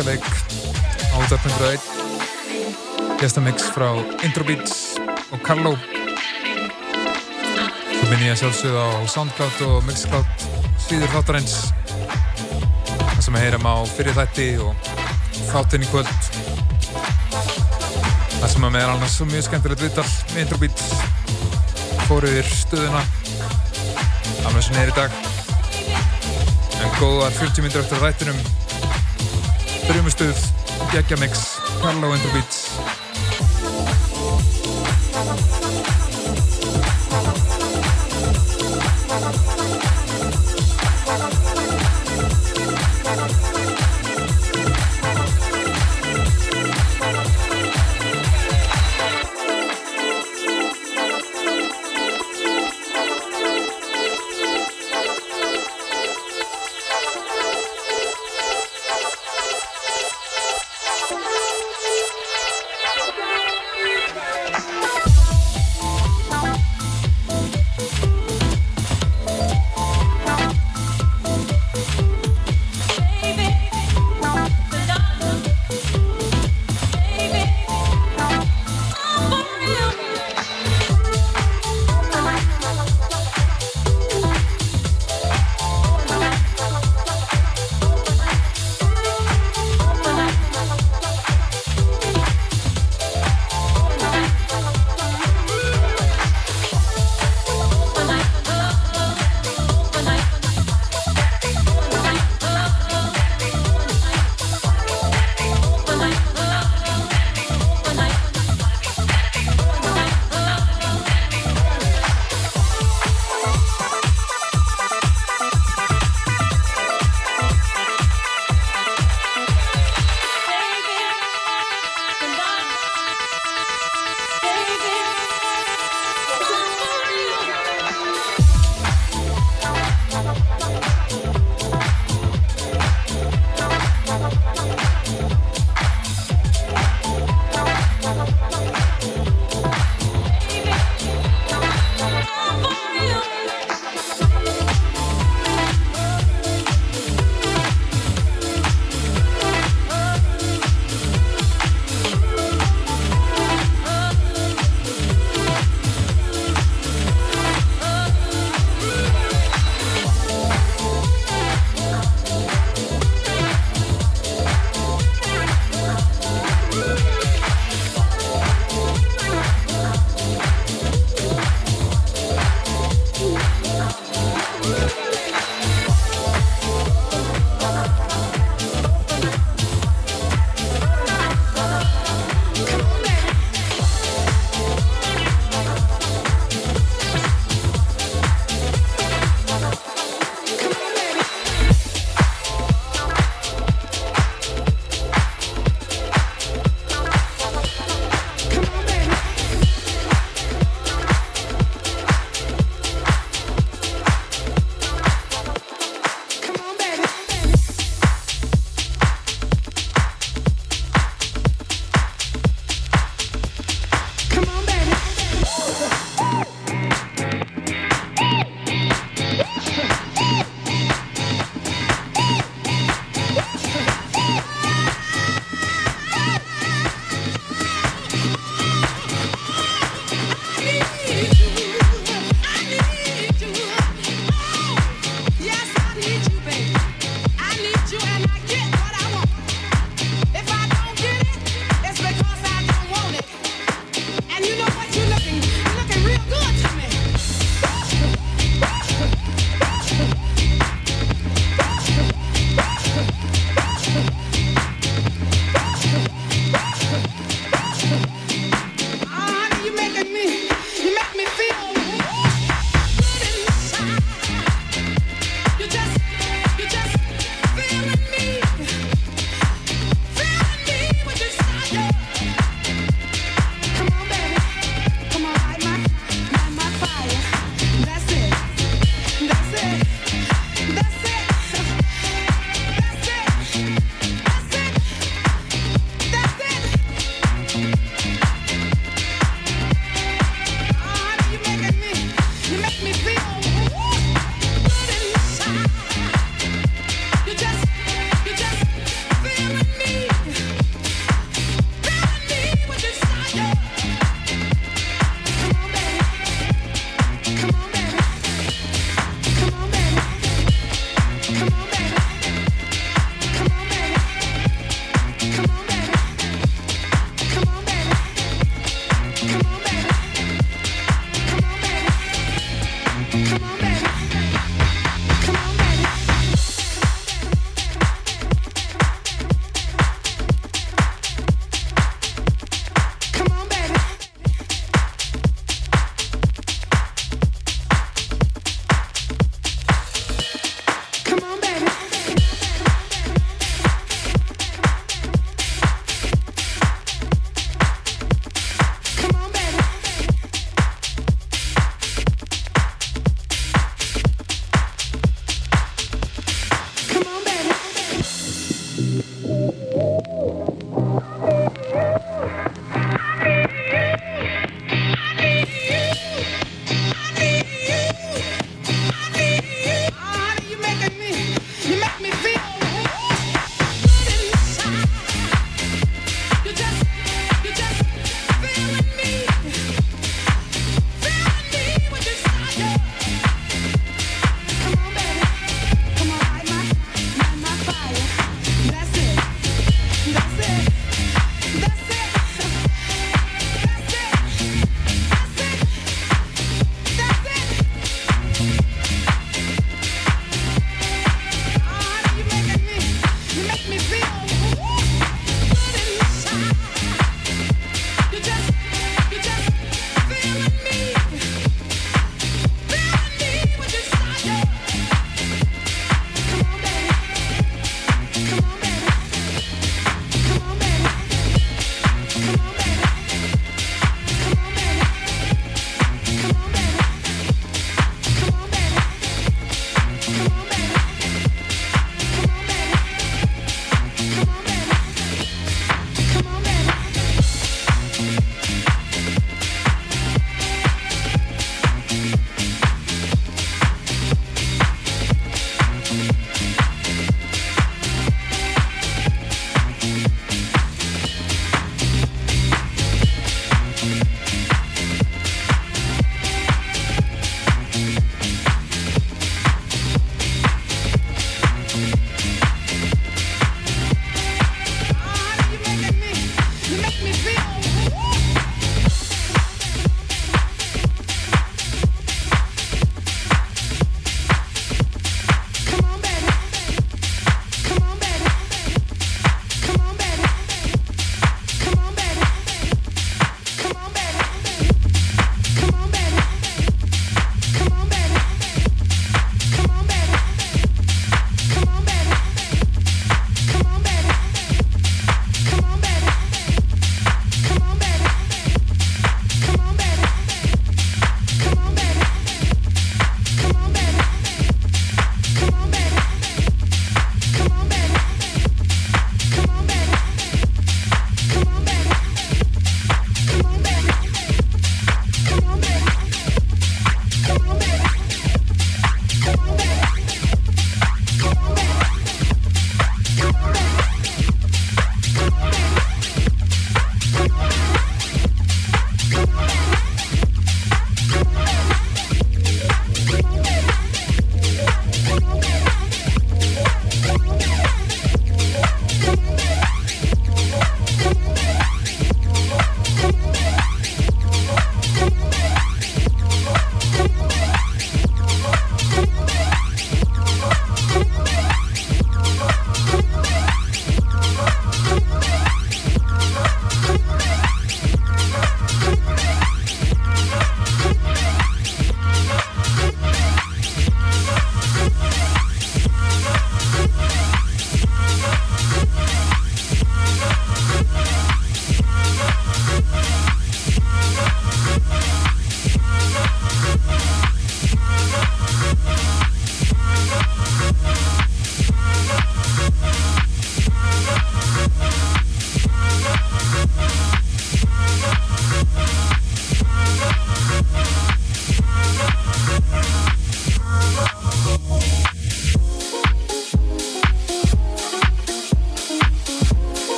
að hlusta á útvarp 101 gestamix frá Introbeats og Carlo. Svo minn ég að sjálfsögða á Soundcloud og Mixcloud síður þáttarins. Það sem við heyram á fyrir þætti og þáttinn í kvöld. Það sem að meðal annars svo mjög skemmtilegt viðtal með Introbeats fóru yfir stöðuna. Sem er í dag. En góðar 40 myndir eftir rættinum Drumustuð, Geggjamix, Carlo Introbeats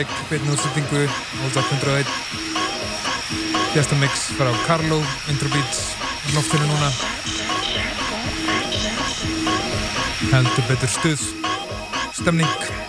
leik, beinu útsettingu, Alltaf 101, gestamix frá Carlo, introbeats, loftinu núna, heldur betur stuð, stemning.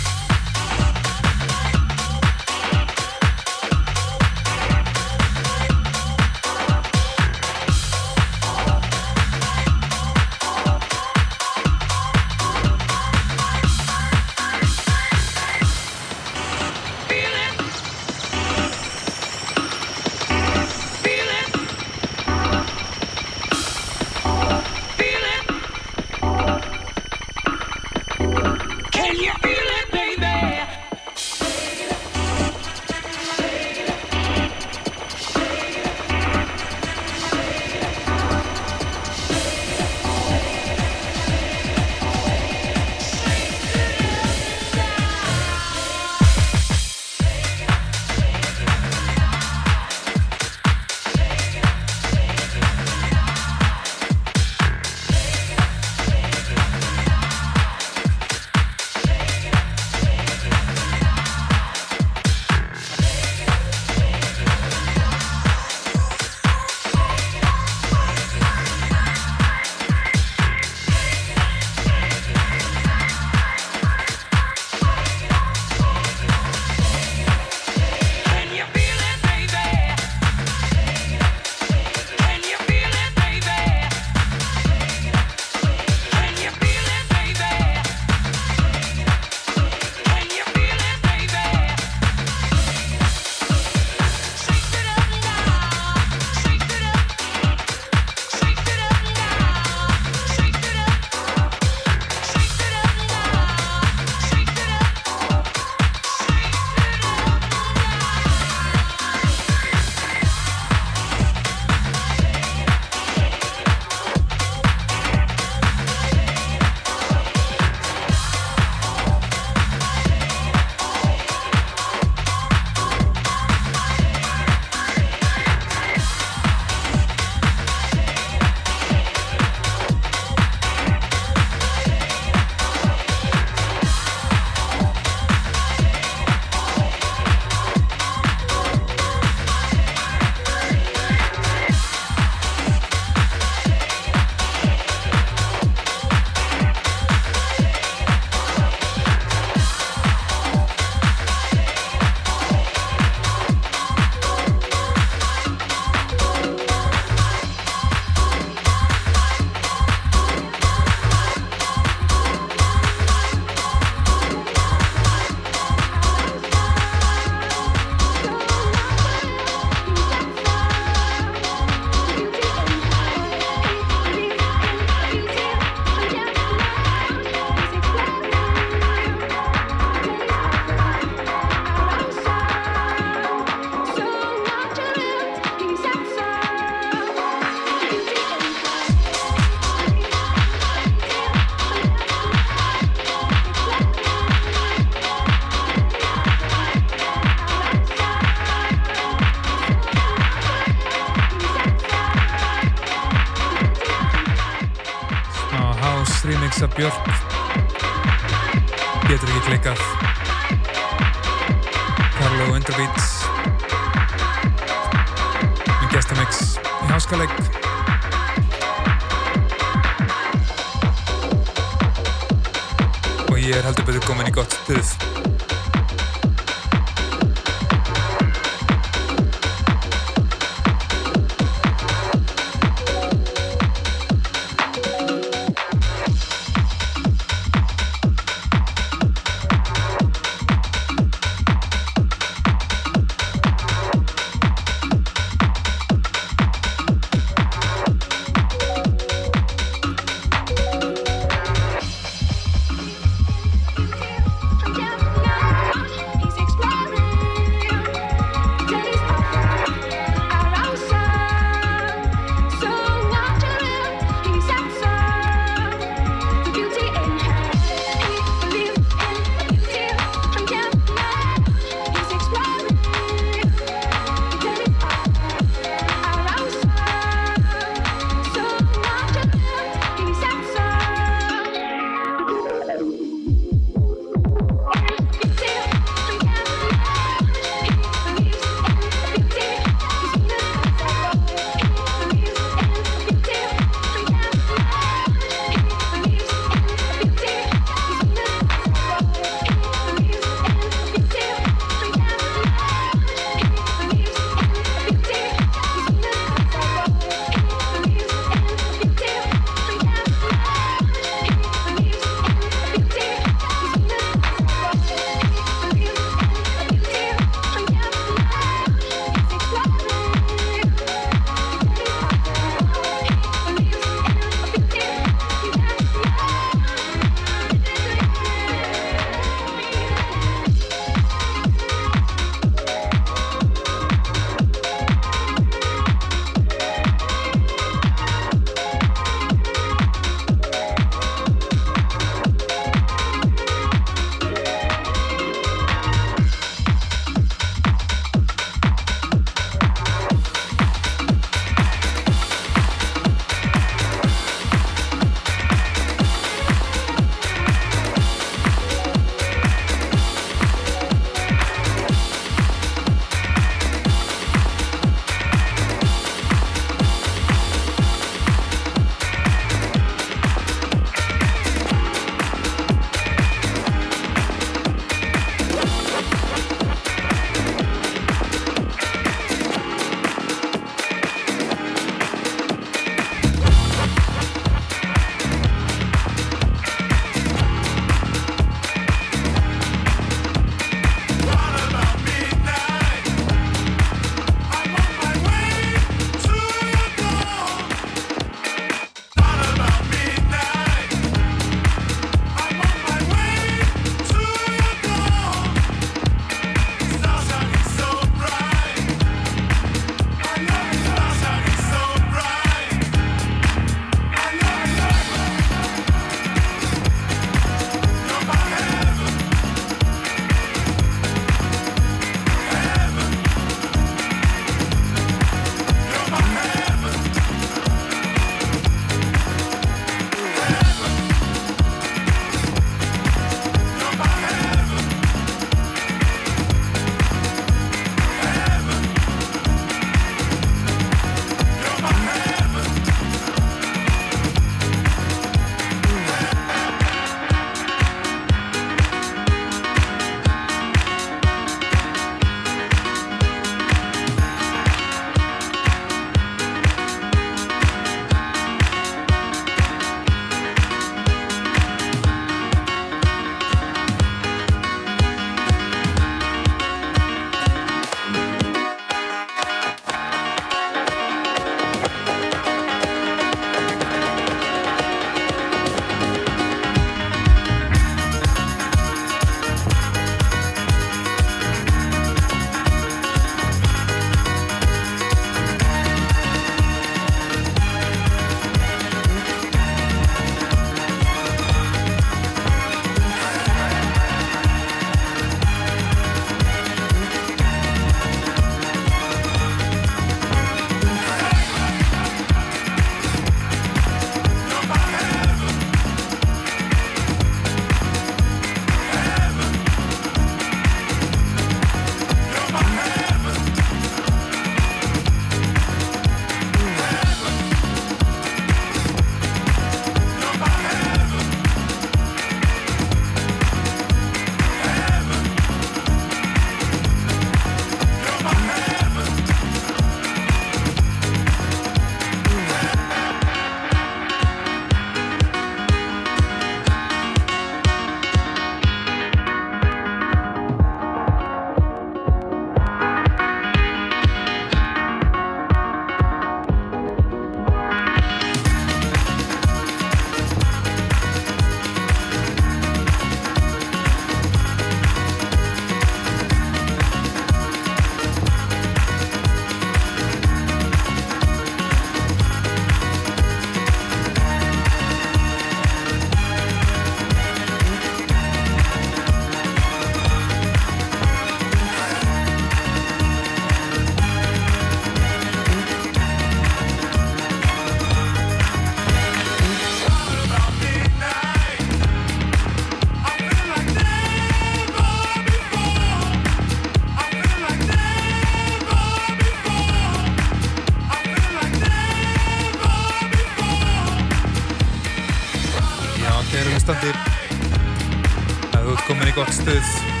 Ert komin í gott stuð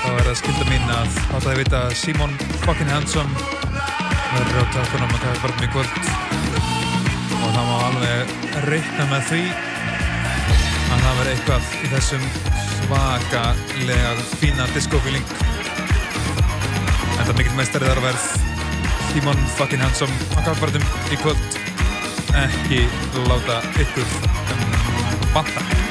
þá er það skilda mín að láta þið vita að Simon fucking handsome verður á takkunum að taka barnum í kvöld. Og það má alveg reikna með því að það verður eitthvað í þessum svakalega fína disco-feeling Þetta er mikill meistari þar að verð. Simon fucking handsome á kafbarðum í kvöld. Ekki láta ykkur um, vanta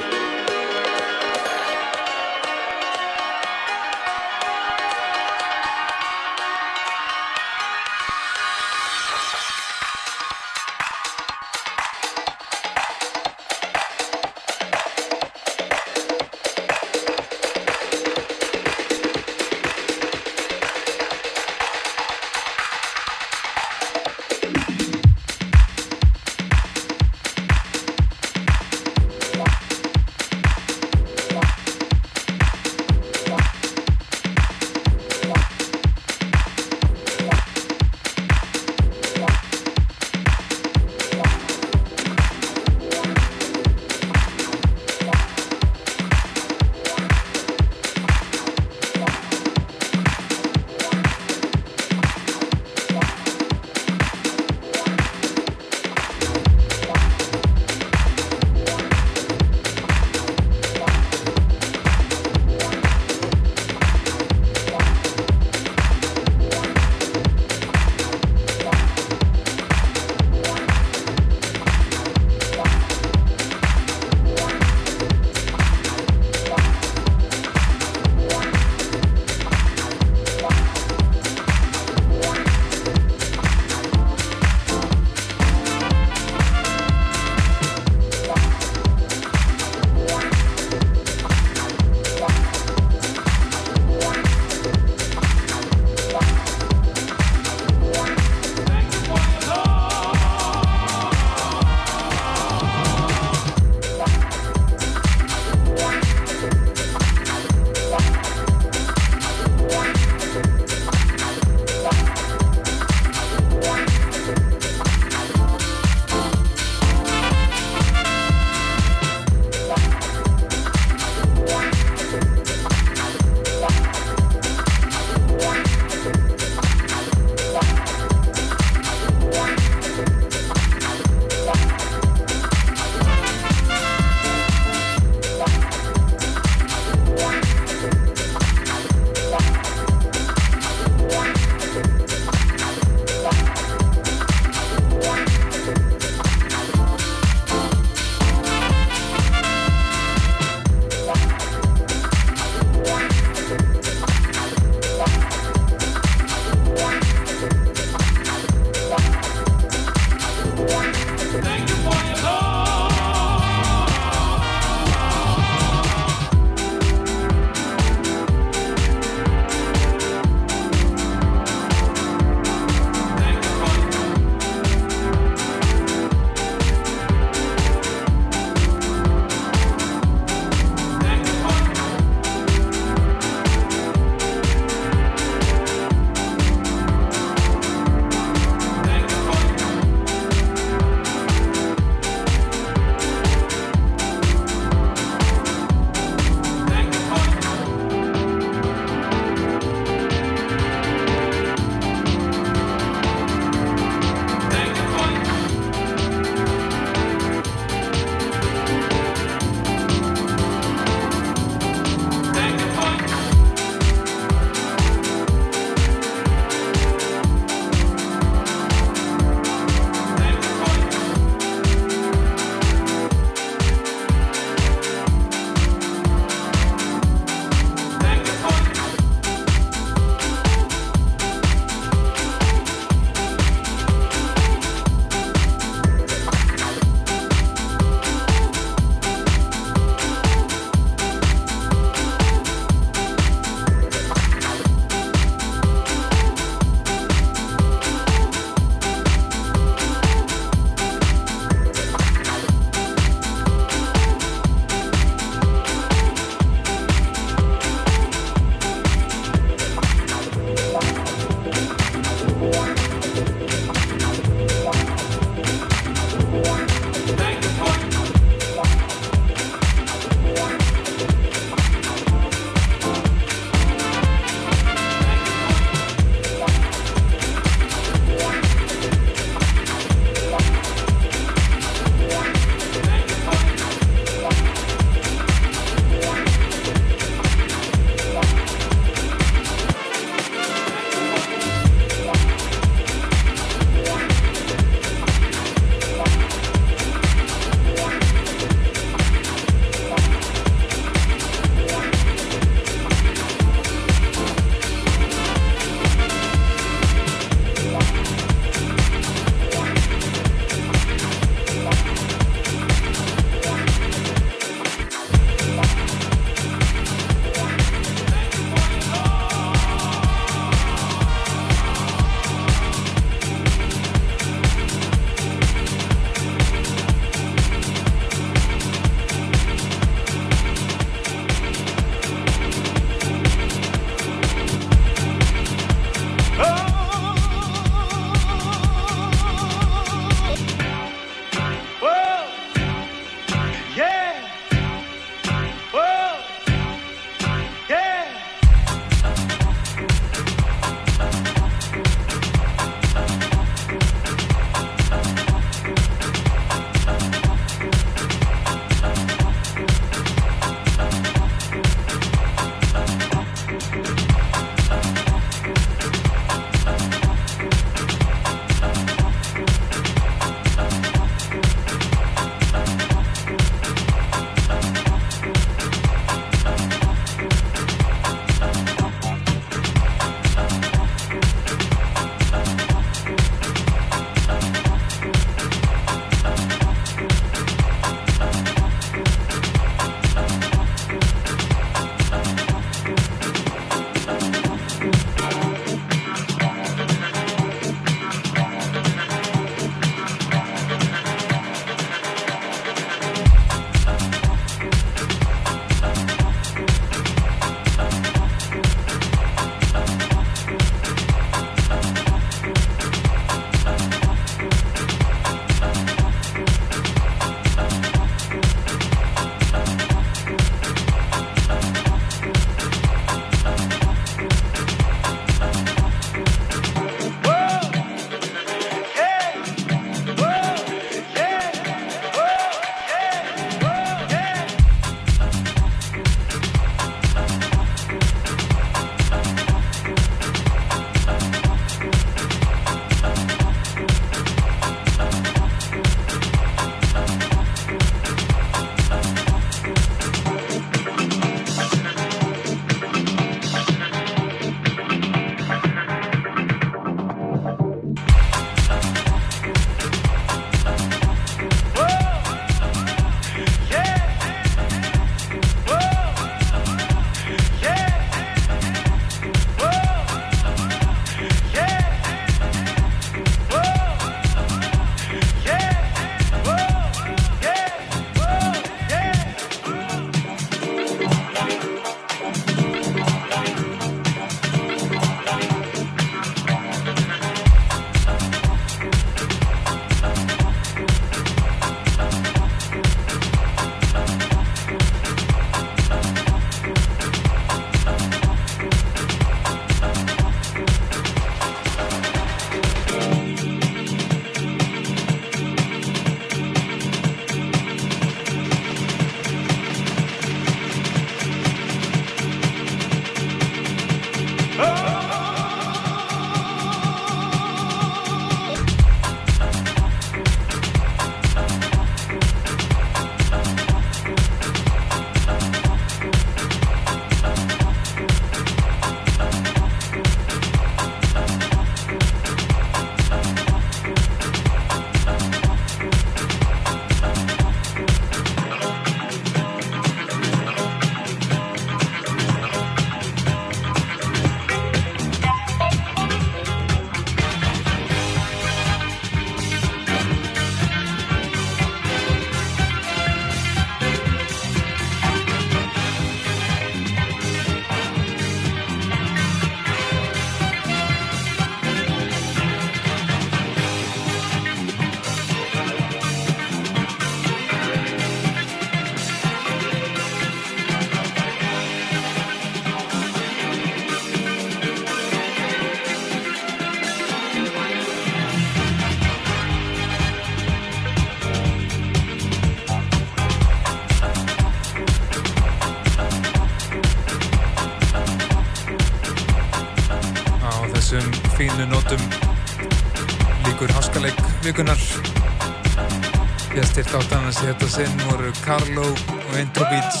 þetta sinn voru Carlo og Intro Beats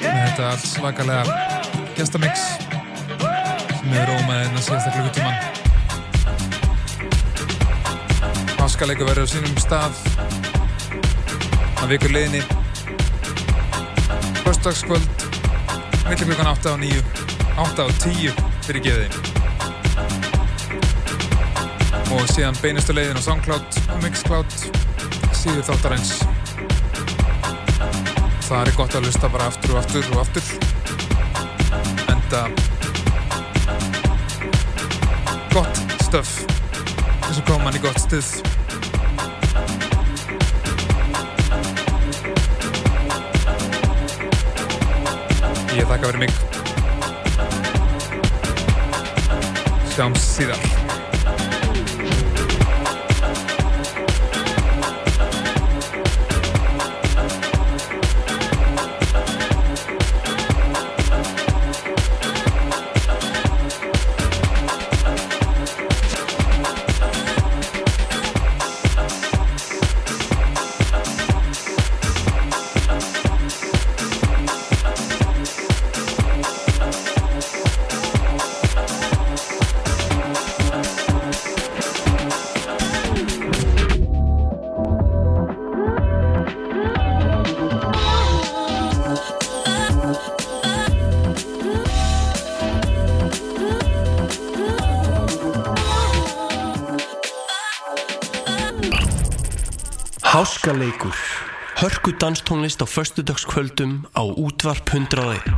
með þetta alls svakalega gestamix sem rómaði enn að síðasta klukkutíman Háskaleiku verður á sínum stað á vikur liðinni. Föstudagskvöld millir klukkan 8 og 9 8 og 10 fyrir geði og síðan beinustu leiðin á Soundcloud og Mixcloud síður þáttarins. Það er gott að lusta bara aftur og aftur og aftur. Enda gott stöf eins og kom hann í gott stuð. Ég þakka fyrir mig. Sjáumst síðar
Hörku danstónlist á föstudagskvöldum á útvarp 101